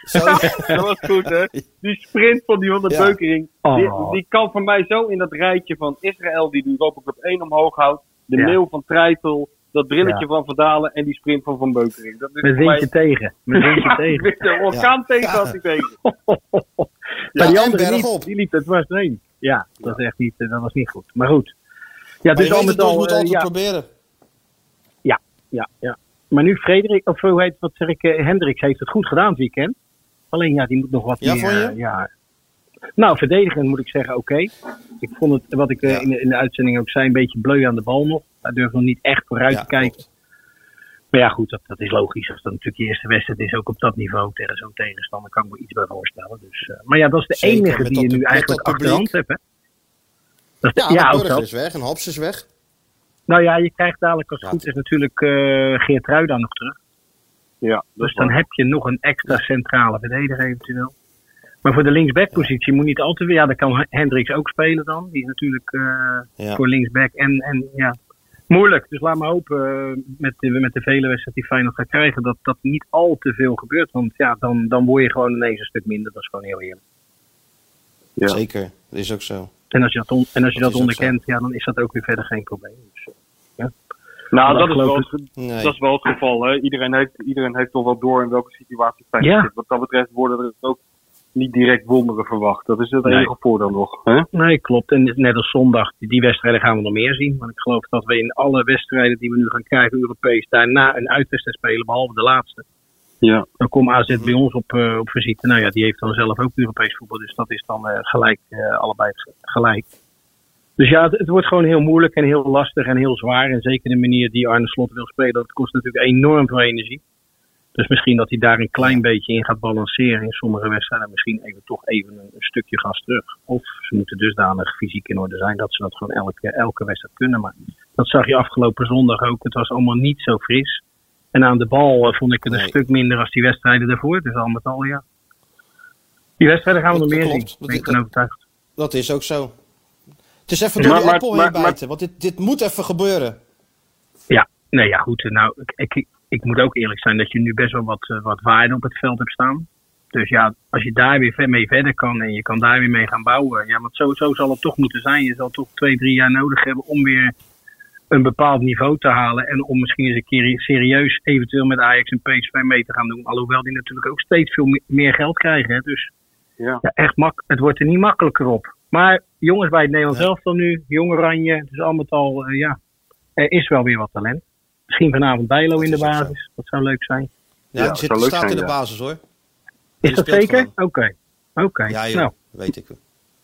Zo, Dat was goed, hè? Die sprint van die 100 Ja. Beukering. Oh. Die, die kan voor mij zo in dat rijtje van Israël, die de Europa Cup 1 omhoog houdt. De Ja. mail van Treitel. Dat brilletje Ja. van Vandalen en die sprint van Van Beukering. Dat is mij- tegen. Met windje Ja, tegen. de orkaan tegen had hij tegen. maar die andere niet, die liep er dwars doorheen. Ja, dat, is echt niet, eh, dat was niet goed. Maar goed. Ja, maar dus je al met het, al, moet eh, altijd ja, proberen. ja, ja. Maar nu Frederik, of hoe heet wat zeg ik, eh, Hendricks heeft het goed gedaan het weekend. Alleen ja, die moet nog wat Ja, meer. vond je? eh, ja. Nou, verdedigend moet ik zeggen, oké. Ik vond het, wat ik eh, Ja. in, de, in de uitzending ook zei, een beetje bleu aan de bal nog. Hij durft nog niet echt vooruit Ja, te kijken. klopt. Maar ja, goed, dat, dat is logisch. Als dat natuurlijk je eerste wedstrijd is, ook op dat niveau tegen zo'n tegenstander, kan ik me iets bij voorstellen. Dus, eh, maar ja, dat is de Zeker, enige die je nu eigenlijk dat achter de hand publiek. hebt. Hè? Dat is Ja, de- ja, de is weg en Haps is weg. Nou ja, je krijgt dadelijk als het goed is natuurlijk eh Geert Ruida nog terug. Ja, Dus dan waar. heb je nog een extra centrale verdediger eventueel. Maar voor de linksback-positie moet niet altijd... Ja, dan kan Hendricks ook spelen dan. Die is natuurlijk eh, Ja. voor linksback. En, en ja, moeilijk. Dus laat maar hopen eh, met, de, met de vele wedstrijden die Feyenoord gaat krijgen... dat dat niet al te veel gebeurt. Want ja, dan, dan word je gewoon ineens een stuk minder. Dat is gewoon heel eerlijk. Ja. Zeker, dat is ook zo. En als je dat, on- en als je Dat onderkent, ja, dan is dat ook weer verder geen probleem. Dus, Nou, Maar dat is, wel, het- Nee. dat is wel het geval. Hè. Iedereen, heeft, iedereen heeft toch wel door in welke situatie Feyenoord Ja. zit. Wat dat betreft worden er ook niet direct wonderen verwacht. Dat is het Nee. enige voordeel nog. Hè? Nee, klopt. En net als zondag, die, wedstrijden gaan we nog meer zien. Want ik geloof dat we in alle wedstrijden die we nu gaan krijgen, Europees, daarna een uitwedstrijd spelen, behalve de laatste. Ja. Dan komt AZ bij ons op, eh, op visite. Nou ja, die heeft dan zelf ook Europees voetbal. Dus dat is dan eh, gelijk, eh, allebei gelijk. Dus ja, het, het wordt gewoon heel moeilijk en heel lastig en heel zwaar. En zeker de manier die Arne Slot wil spelen, dat kost natuurlijk enorm veel energie. Dus misschien dat hij daar een klein beetje in gaat balanceren in sommige wedstrijden. Misschien even toch even een, een stukje gas terug. Of ze moeten dusdanig fysiek in orde zijn dat ze dat gewoon elke, elke wedstrijd kunnen. Maar dat zag je afgelopen zondag ook. Het was allemaal niet zo fris. En aan de bal eh, vond ik het een Nee. stuk minder als die wedstrijden daarvoor. Dus al met al, ja. Die wedstrijden gaan we Dat nog meer klopt. zien. Ben ik dat- van overtuigd. Dat is ook zo. Het is even Maar- door die maar- appel maar- heen maar- bijten, want dit, dit moet even gebeuren. Ja, nee, ja, goed. Nou, ik, ik, ik moet ook eerlijk zijn dat je nu best wel wat, eh, wat waarde op het veld hebt staan. Dus ja, als je daar weer mee verder kan en je kan daar weer mee gaan bouwen. Ja, want zo, zo zal het toch moeten zijn. Je zal toch twee, drie jaar nodig hebben om weer een bepaald niveau te halen. En om misschien eens een keer serieus eventueel met Ajax en PSV mee te gaan doen. Alhoewel die natuurlijk ook steeds veel me- meer geld krijgen. Hè. Dus Ja. ja, echt mak het wordt er niet makkelijker op. Maar jongens bij het Nederlands elftal nu, jong Oranje. Dus al met al, eh, ja, er is wel weer wat talent. Misschien vanavond Bijlo in de basis. Dat zou leuk zijn. Ja, zit, leuk staat zijn, in de ja. basis hoor. Is dat speelt zeker? Oké. Oké. Ja joh, Nou, weet ik.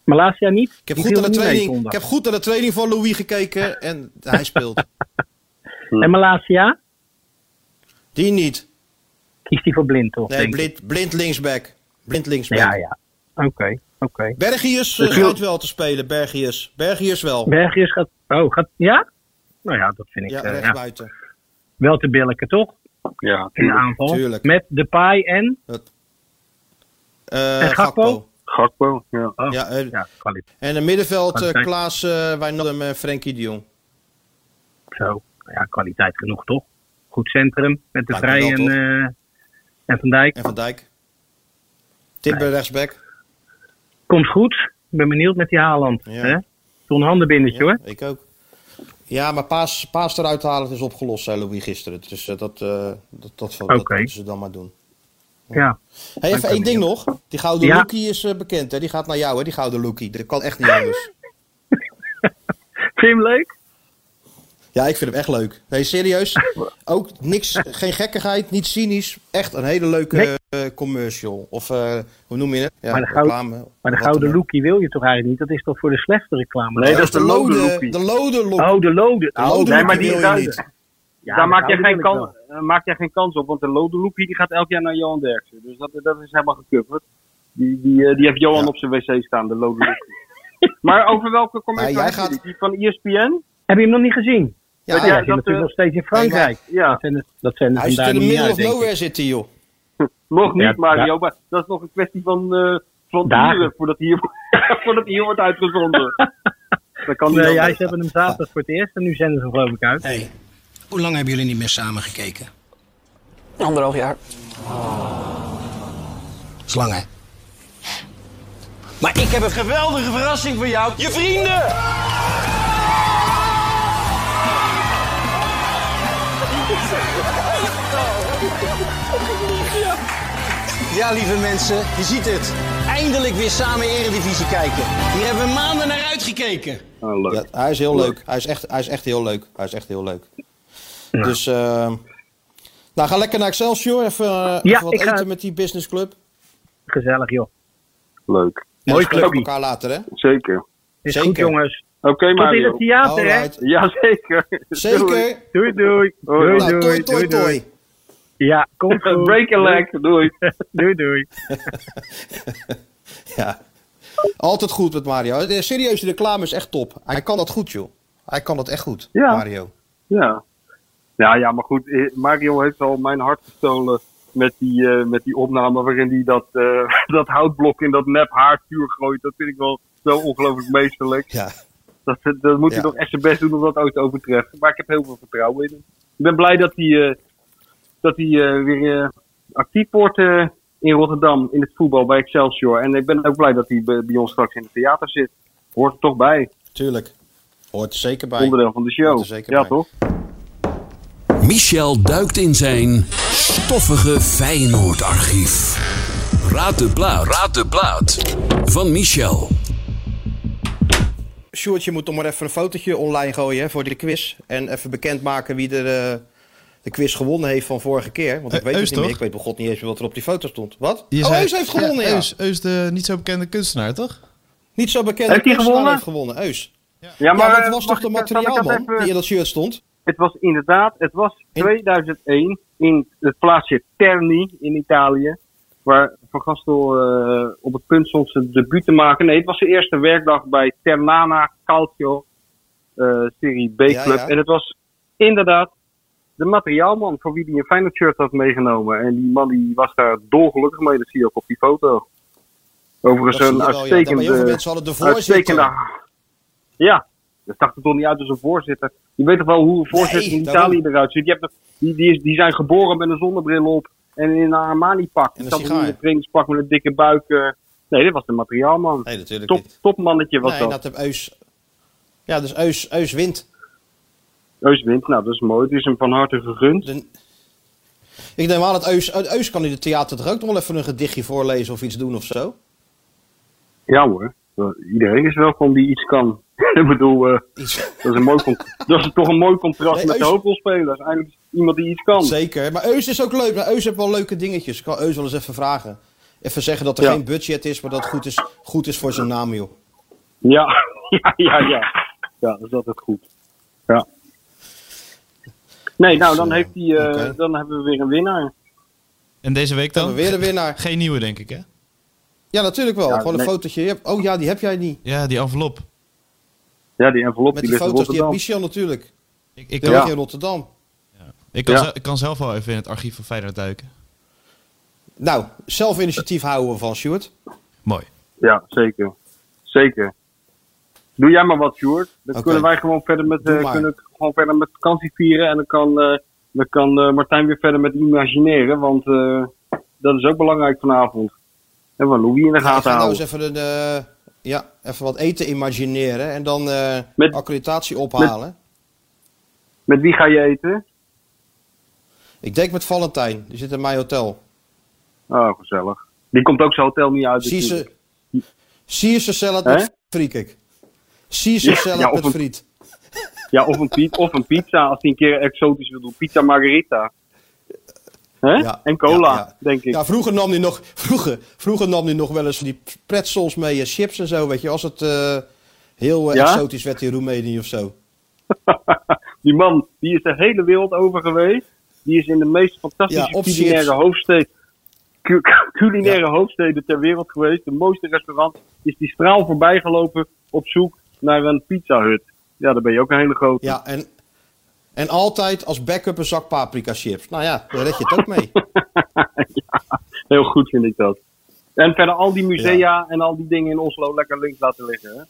Malasia niet? Ik heb, goed naar de training, ik heb goed naar de training van Louis gekeken en hij speelt. En Malasia? Die niet. Kiest die voor blind, toch? Nee, blind, blind linksback. Blind linksback. Ja, ja. Oké, oké. Bergius uh, wil- schijnt wel te spelen, Bergius. Bergius wel. Bergius gaat... Oh, gaat... Ja? Nou ja, dat vind ik Ja, eh, ja, rechtsbuiten. wel te billijken, toch? Ja, In de aanval. tuurlijk. Met Depay en... Eh, En Gakpo? Gakpo, ja. Oh, Ja, eh, ja, kwaliteit. En in middenveld uh. Klaas uh, Wijnaldum en Frenkie de Jong. Zo. Ja, kwaliteit genoeg, toch? Goed centrum met de Vrij en, eh, en Van Dijk. En Van Dijk. Timber rechtsback. Komt goed. Ik ben benieuwd met die Haaland. Ja. hè? Handenbindetje, hoor. Ja, ik ook. Ja, maar paas, paas eruit halen is opgelost, zei Louis gisteren. Dus uh, dat, uh, dat, dat, ze dan maar doen. Ja. Hey, even één ding nog. Die gouden Ja. lookie is uh, bekend, hè? Die gaat naar jou, hè? Die gouden lookie. Dat kan echt niet anders. Vind je hem leuk? Ja, ik vind hem echt leuk. Nee, serieus. Ook niks, geen gekkigheid, niet cynisch. Echt een hele leuke Nee. Eh, commercial. Of eh, hoe noem je het? Ja, Maar de gouden- reclame. Maar de gouden lookie wil je toch eigenlijk niet? Dat is toch voor de slechte reclame? Nee, Ja, dat is de lode lookie. De lode look. Oh, de lode. De Oh, lode Nee, lookie maar die- wil je daar- niet. ja, Daar de maak jij, geen kans, wel. maak jij geen kans op, want de Lode Loopie die gaat elk jaar naar Johan Derksen. Dus dat, dat is helemaal gecoverd. Die, die, eh, die heeft Johan Ja. op zijn wc staan, de Lode Loopie. maar over welke commercial Ja, gaat- die? Die van ESPN? Heb je hem nog niet gezien? Ja, Ja, ja, dat is natuurlijk nog steeds in Frankrijk. Ja, Dat zijn de, dat zijn de Hij vandaar in niet middle of nowhere zitten, joh. Nog niet Ja, Mario, ja. maar dat is nog een kwestie van, eh van Dagen. uren voordat hij, hier, voordat hier wordt uitgezonden. Dat kan niet Nee, ja, ze hebben hem zaterdag voor het eerst en nu zenden ze geloof ik uit. Hey, hoe lang hebben jullie niet meer samen gekeken? Anderhalf jaar. Dat is lang, hè? Maar ik heb een geweldige verrassing voor jou. Je vrienden! Ja, lieve mensen, je ziet het. Eindelijk weer samen Eredivisie kijken. Hier hebben we maanden naar uitgekeken. Ah, leuk. Ja, hij is heel leuk. Hij is echt, hij is echt heel leuk. Hij is echt heel leuk. Dus, eh nou, ga lekker naar Excelsior. Even, eh, Ja, even wat ga- eten met die businessclub. Gezellig joh. Leuk. En Mooi spreken clubje. elkaar later, hè? Zeker. Is Zeker. goed jongens. Oké, Tot in het theater hè. Jazeker. Zeker. Doei doei. Doei Nou, doei. toi, toi, doei, doei. toi. Ja, kom goed. Break a leg. Doei. Doei doei. Ja. Altijd goed met Mario. De- Serieus, de reclame is echt top. Hij kan dat goed, joh. Hij kan dat echt goed, Ja. Mario. Ja. Ja, ja, maar goed, eh, Mario heeft al mijn hart gestolen met die, eh, met die opname waarin hij dat, eh, dat houtblok in dat nep haarvuur gooit. Dat vind ik wel zo ongelooflijk meesterlijk. Ja. Dat, dat moet hij Ja. toch echt zijn best doen om dat ooit te overtreffen. Maar ik heb heel veel vertrouwen in hem. Ik ben blij dat hij, eh, dat hij eh, weer eh, actief wordt eh, in Rotterdam in het voetbal bij Excelsior. En ik ben ook blij dat hij bij, bij ons straks in het theater zit. Hoort er toch bij. Tuurlijk. Hoort er zeker bij. Onderdeel van de show. Hoort er zeker ja, bij. toch? Michel duikt in zijn stoffige Feyenoord-archief. Raad de plaat. Raad de plaat. Van Michel. Sjoerd, je moet toch maar even een fotootje online gooien hè, voor de quiz. En even bekendmaken wie er de quiz gewonnen heeft van vorige keer. Want ik Eh, weet het niet meer. toch? Ik weet bij god niet eens meer wat er op die foto stond. Wat? Je oh, zei- Eus heeft gewonnen, ja. Eus, Eus, de niet zo bekende kunstenaar, toch? Niet zo bekend. Heeft hij gewonnen? heeft gewonnen. Eus. Ja, Ja, maar dat eh, was toch de materiaalman even- die in dat shirt stond? Het was inderdaad, het was In- 2001 in het plaatsje Terni in Italië. Waar Van Gastel eh, op het punt stond zijn debuut te maken. Nee, het was zijn eerste werkdag bij Ternana Calcio, eh, Serie B-club. Ja, ja. En het was inderdaad de materiaalman voor wie hij een Feyenoord shirt had meegenomen. En die man die was daar dolgelukkig mee, dat zie je ook op die foto. Overigens Dat een wel, ja. Maar heel veel uitstekende... mensen uitstekende... Ja, dat zag er toch niet uit als een voorzitter. Je weet toch wel hoe een voorzitter Nee, in daarom. Italië eruit ziet. Je hebt, die, die, is, die zijn geboren met een zonnebril op en in een Armani-pak. En een Die in een trainingspak met een dikke buik. eh. Nee, dit was de materiaalman. Nee, natuurlijk Top, niet. topmannetje was Nee, dat. dat heb Eus... Ja, dus Eus, Eus wint. Eus wint, nou dat is mooi. Het is hem van harte gegund. De- Ik neem aan dat Eus... Eus kan in het theater toch ook nog wel even een gedichtje voorlezen of iets doen of zo? Ja hoor, iedereen is welkom die iets kan. Ik bedoel, eh, dat, is een mooi dat is toch een mooi contrast Nee, met de Eus- hoofdrolspeler. Eindelijk iemand die iets kan. Zeker, maar Eus is ook leuk. Maar Eus heeft wel leuke dingetjes. Ik kan Eus wel eens even vragen. Even zeggen dat er Ja. geen budget is, maar dat het goed is, goed is voor zijn naam, joh. Ja, ja, ja, ja. Ja, dat is altijd goed. Ja. Nee, nou, dan, heeft hij, eh, dan hebben we weer een winnaar. En deze week dan? Hebben we weer een winnaar. Geen nieuwe, denk ik, hè? Ja, natuurlijk wel. Ja, Gewoon een nee. fotootje. Je hebt- Oh ja, die heb jij niet. Ja, die envelop. Ja, die envelop Met die die foto's, die heeft Rotterdam. Michel natuurlijk. Ik, ik, Die kan, ligt in Rotterdam. ik, kan Ja. ik kan zelf wel even in het archief van Feyenoord duiken. Nou, zelf initiatief houden van Stuart. Mooi. Ja, zeker. Zeker. Doe jij maar wat, Sjoerd. Dan kunnen wij gewoon verder met, eh, maar. kunnen gewoon verder met vakantie vieren. En dan kan, eh, dan kan eh, Martijn weer verder met imagineren. Want eh, dat is ook belangrijk vanavond. En we Louis in de ik gaten ga nou houden. eens even, ja, even wat eten imagineren en dan Met- accreditatie ophalen. Met wie ga je eten? Ik denk met Valentijn. Die zit in mijn hotel. Oh, gezellig. Die komt ook zijn hotel niet uit. Ze salad met friet. Zie ze Ja, salad met friet. Ja, of een, pi- of een pizza als hij een keer exotisch wil doen. Pizza margarita. Hè? Ja, En cola, ja, ja. denk ik. Ja, vroeger nam hij nog, vroeger, vroeger nam hij nog wel eens die pretzels mee en chips en zo, weet je. Als het eh, heel eh, exotisch werd in Roemenië of zo. Die man, die is de hele wereld over geweest. Die is in de meest fantastische culinaire hoofdsteden, cu- culinaire hoofdsteden ter wereld geweest. De mooiste restaurant. Is die straal voorbij gelopen op zoek naar een pizza hut. Ja, dan ben je ook een hele grote. Ja, en, en altijd als backup een zak paprika chips. Nou ja, daar red je het ook mee. Heel goed vind ik dat. En verder al die musea en al die dingen in Oslo lekker links laten liggen. Hè?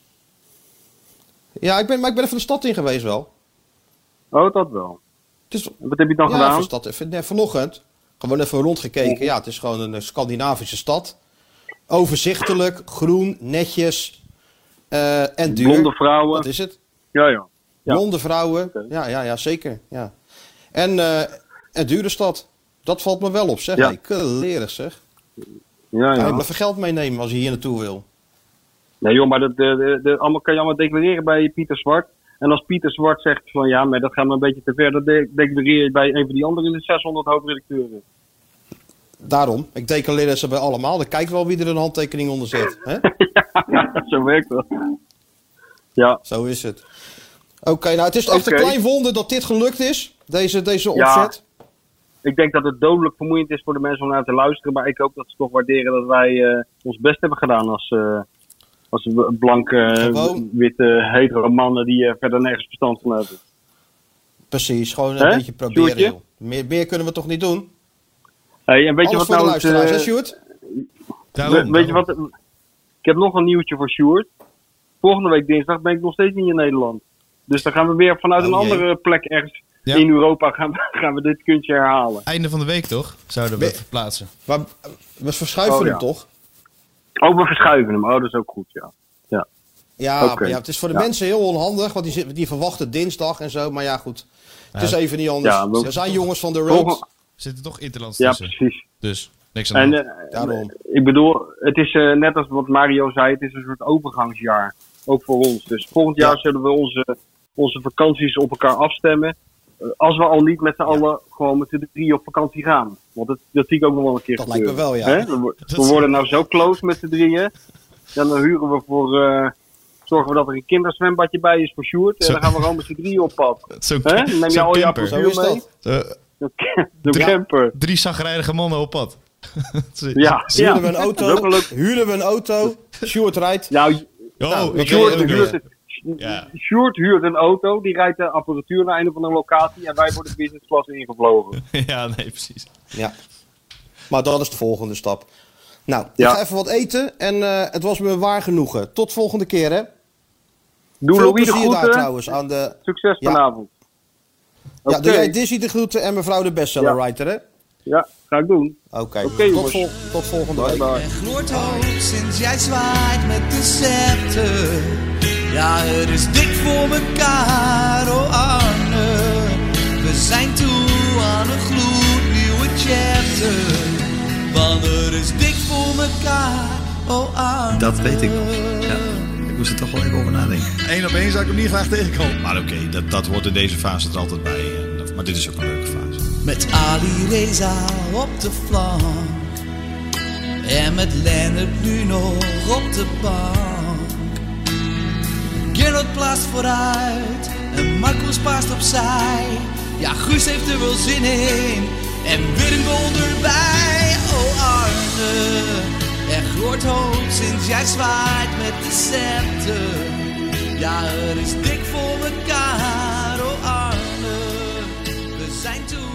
Ja, ik ben, maar ik ben even de stad in geweest wel. Oh, dat wel. Het is, En wat heb je dan ja, gedaan? even de stad, even, nee, vanochtend. Gewoon even rondgekeken. Ja, het is gewoon een eh, Scandinavische stad. Overzichtelijk, groen, netjes eh, en duur. Blonde vrouwen. Dat is het. Ja, ja. Ja. Blonde vrouwen. Ja, ja, ja, zeker. Ja. En eh een dure stad. Dat valt me wel op, zeg. Ja. Hey, zeg. Ja, Kan je ja. even geld meenemen als je hier naartoe wil. Nee joh, maar dat de, de, de, allemaal kan je allemaal declareren bij Pieter Zwart. En als Pieter Zwart zegt van ja, maar dat gaat me een beetje te ver, dan de- declareer je bij een van die andere 600 hoofdredacteuren. Daarom, ik declareer ze bij allemaal. Dan kijk wel wie er een handtekening onder zet. Hè? Zo werkt dat. Ja, Zo is het. Oké, nou het is echt een klein wonder dat dit gelukt is. Deze, deze Ja. opzet. ik denk dat het dodelijk vermoeiend is voor de mensen om naar te luisteren. Maar ik hoop dat ze toch waarderen dat wij eh, ons best hebben gedaan als, eh als blanke, Gewoon. witte, hetero mannen die eh, verder nergens verstand van hebben. Precies, gewoon een beetje proberen. Meer, meer kunnen we toch niet doen? Hey, en weet je wat voor nou de het, Sjoerd? Daarom, We- weet je wat? Ik heb nog een nieuwtje voor Sjoerd. Volgende week dinsdag ben ik nog steeds niet in Nederland. Dus dan gaan we weer vanuit Oh, een jee. andere plek ergens Ja. in Europa gaan we, gaan we dit kunstje herhalen. Einde van de week toch? Zouden we het verplaatsen. Maar we verschuiven Oh, ja. hem toch? Oh, we verschuiven hem. Oh, dat is ook goed, ja. Ja, Ja, ja, het is voor de Ja. mensen heel onhandig, want die, die verwachten dinsdag en zo. Maar ja, goed. Het is Ja. even niet anders. Ja, we- er zijn jongens van de road. Er zitten toch interlands ja tussen. precies. Dus niks aan de En hand. eh, Daarom. ik bedoel, het is eh, net als wat Mario zei, het is een soort overgangsjaar. Ook voor ons. Dus volgend jaar Ja. zullen we onze, onze vakanties op elkaar afstemmen. Eh, als we al niet met z'n allen gewoon met de drie op vakantie gaan. Want dat, dat zie ik ook nog wel een keer Dat lijkt me wel, ja. Hè? We, worden nou zo close met z'n drieën. En dan huren we voor... eh, zorgen we dat er een kinderzwembadje bij is voor Sjoerd. En Zo. dan gaan we gewoon met z'n drieën op pad. Dan neem je al je. Zo apparatuur is mee. dat. Zo, De Drie- camper. drie zagrijdige mannen op pad. Ja, Huurden ja. we een auto? Huurden we een auto? Sjoerd rijdt. Nou, Nou, oké, Sjoerd huurt, Ja. Een auto, die rijdt de apparatuur naar een of andere locatie en wij worden business class ingevlogen. ja, nee, precies. Ja. Maar dat is de volgende stap. Nou, Ja. ik ga even wat eten en eh, het was me waar genoegen. Tot volgende keer, hè? Doe Veel Louis de plezier daar groeten. trouwens aan de... Succes Ja. vanavond. Ja, doe jij Dizzy de groeten en mevrouw de bestsellerwriter, hè? Ja, ga ik doen. Oké, Oké, tot, jongens. vol- tot volgende Bye week. bye. Er gloort hoop sinds jij zwaait met de scepter. Ja, het is dik voor mekaar, oh Arne. We zijn toe aan een gloednieuwe chapter. Want het is dik voor mekaar, oh Arne. Dat weet ik nog. Ja. Ik moest er toch wel even over nadenken. Eén op één zou ik hem niet graag tegenkomen. Maar oké, dat, dat hoort in deze fase er altijd bij. En dat- Maar dit is ook een leuke fase. Met Ali Reza op de flank. En met Lennart nu nog op de bank. Gerard plaatst vooruit en Marcus paast opzij. Ja, Guus heeft er wel zin in en weer een bij, erbij. Oh Arne, er groeit hoop sinds jij zwaait met de scepter. Ja, er is dik voor elkaar, oh Arne, we zijn toe.